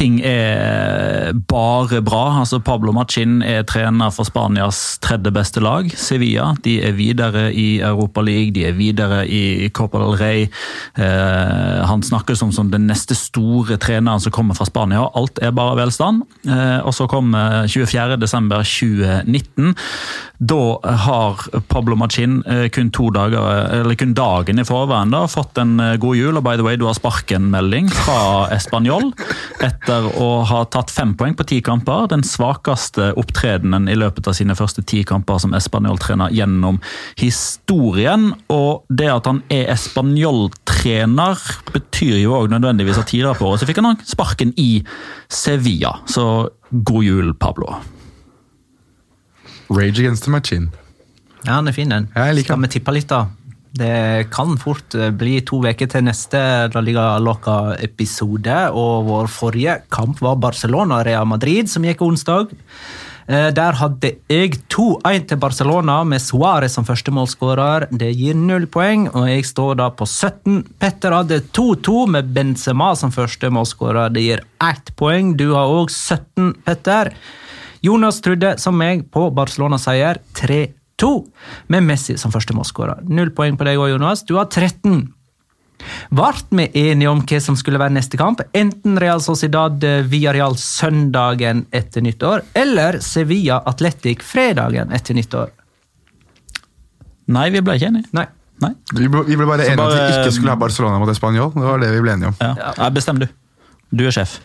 Ting er bare bra. Altså Pablo Machin er trener for Spanias tredje beste lag, Sevilla. De er videre i Europa League, de er videre i Copa del Rey. Eh, han snakker som, som den neste store treneren som kommer fra Spania. Alt er bare velstand. Eh, og så kommer 24.12.2019. Da har Pablo Machin eh, kun dager, eller kun dagen i forveien da, fått en eh, god jul. Og by the way, du har sparkenmelding fra Español etter å ha tatt fem poeng på ti kamper. Den svakeste opptredenen i løpet av sine første ti kamper som Español-trener gjennom historien. Og det at han er Español-trener, betyr jo òg nødvendigvis at tidligere på året så fikk han sparken i Sevilla. Så god jul, Pablo. Rage against the machine. Ja, han er fin, den. Skal vi tippe litt, da? Det kan fort eh, bli to uker til neste La Liga Loca-episode. Og vår forrige kamp var Barcelona-Rea Madrid, som gikk onsdag. Eh, Der hadde jeg 2-1 til Barcelona med Suárez som førstemålsskårer. Det gir null poeng, og jeg står da på 17. Petter hadde 2-2 med Benzema som førstemålsskårer. Det gir ett poeng. Du har òg 17, Petter. Jonas trodde, som meg, på Barcelona-seier 3-2 med Messi som første målskårer. Null poeng på deg òg, Jonas. Du har 13. Vart vi enige om hva som skulle være neste kamp? Enten Real Sociedad via Real søndagen etter nyttår, eller Sevilla Atletic fredagen etter nyttår. Nei, vi ble ikke enige. Nei. Nei. Vi ble, vi ble bare Så enige om at vi ikke skulle ha Barcelona mot Español. Det var det vi ble enige om. Ja. Nei, Bestem du. Du er sjef.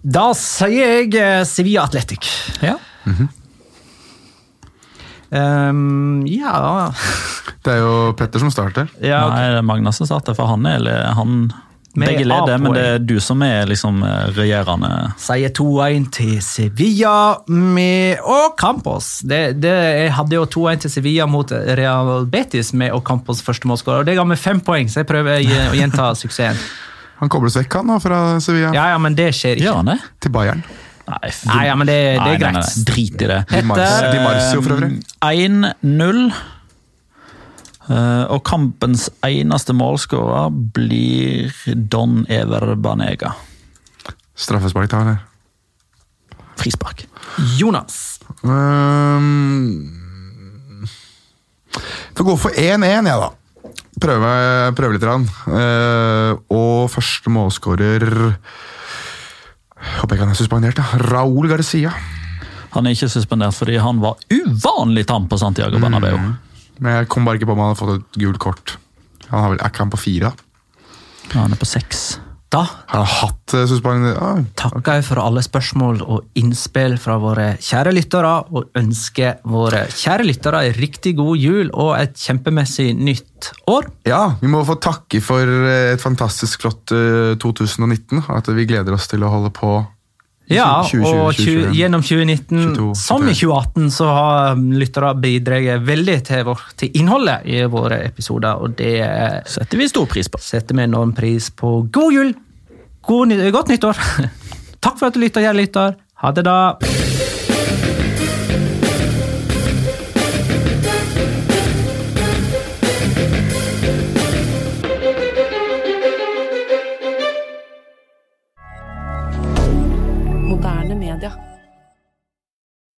Da sier jeg eh, Sevilla Atletic. Ja. Ehm, ja Det er jo Petter som starter. ja, okay. Nei, det er Magnus som starter, for han er eller han Med Begge leder, men det er du som er liksom eh, regjerende Sier 2-1 til Sevilla med Ocampos. Det, det, jeg hadde jo 2-1 til Sevilla mot Real Betis med Ocampos første målskårer. Det ga meg fem poeng, så jeg prøver å gjenta suksessen. Han kobles vekk han nå fra Sevilla Ja, ja, men det skjer ikke. Gjør han det? til Bayern. Nei, Nei, ja, men det, det Nei, er nei, nei, greit. Drit i det. Etter Di Marcio for øvrig. 1-0. Eh, og kampens eneste målskårer blir Don Ever Banega. Straffespark da, eller? Frispark. Jonas. Um, Får gå for 1-1, jeg, da. Prøve, prøve litt. Rann. Uh, og første målskårer Håper ikke han er suspendert. da. Raúl Garcia. Han er ikke suspendert fordi han var uvanlig tam på Santiago Bernabeu. Men jeg kom bare ikke på om han hadde fått et gult kort. Han har vel, Er ikke han på fire? da? Ja, han er på seks. Har han hatt uh, suspendert? Ah, takker for alle spørsmål og innspill fra våre kjære lyttere, og ønsker våre kjære lyttere en riktig god jul og et kjempemessig nytt år. ja, vi må få takke for eh, et fantastisk flott eh, 2019. At vi gleder oss til å holde på Ja, 2020, og 2021. gjennom 2019, 22, som i 2018, så har lyttere bidratt veldig til, vår, til innholdet i våre episoder, og det eh, Setter vi stor pris på. setter vi enorm pris på. God jul! God, godt nyttår! Takk for at du lytta, kjære lytter. Ha det, da.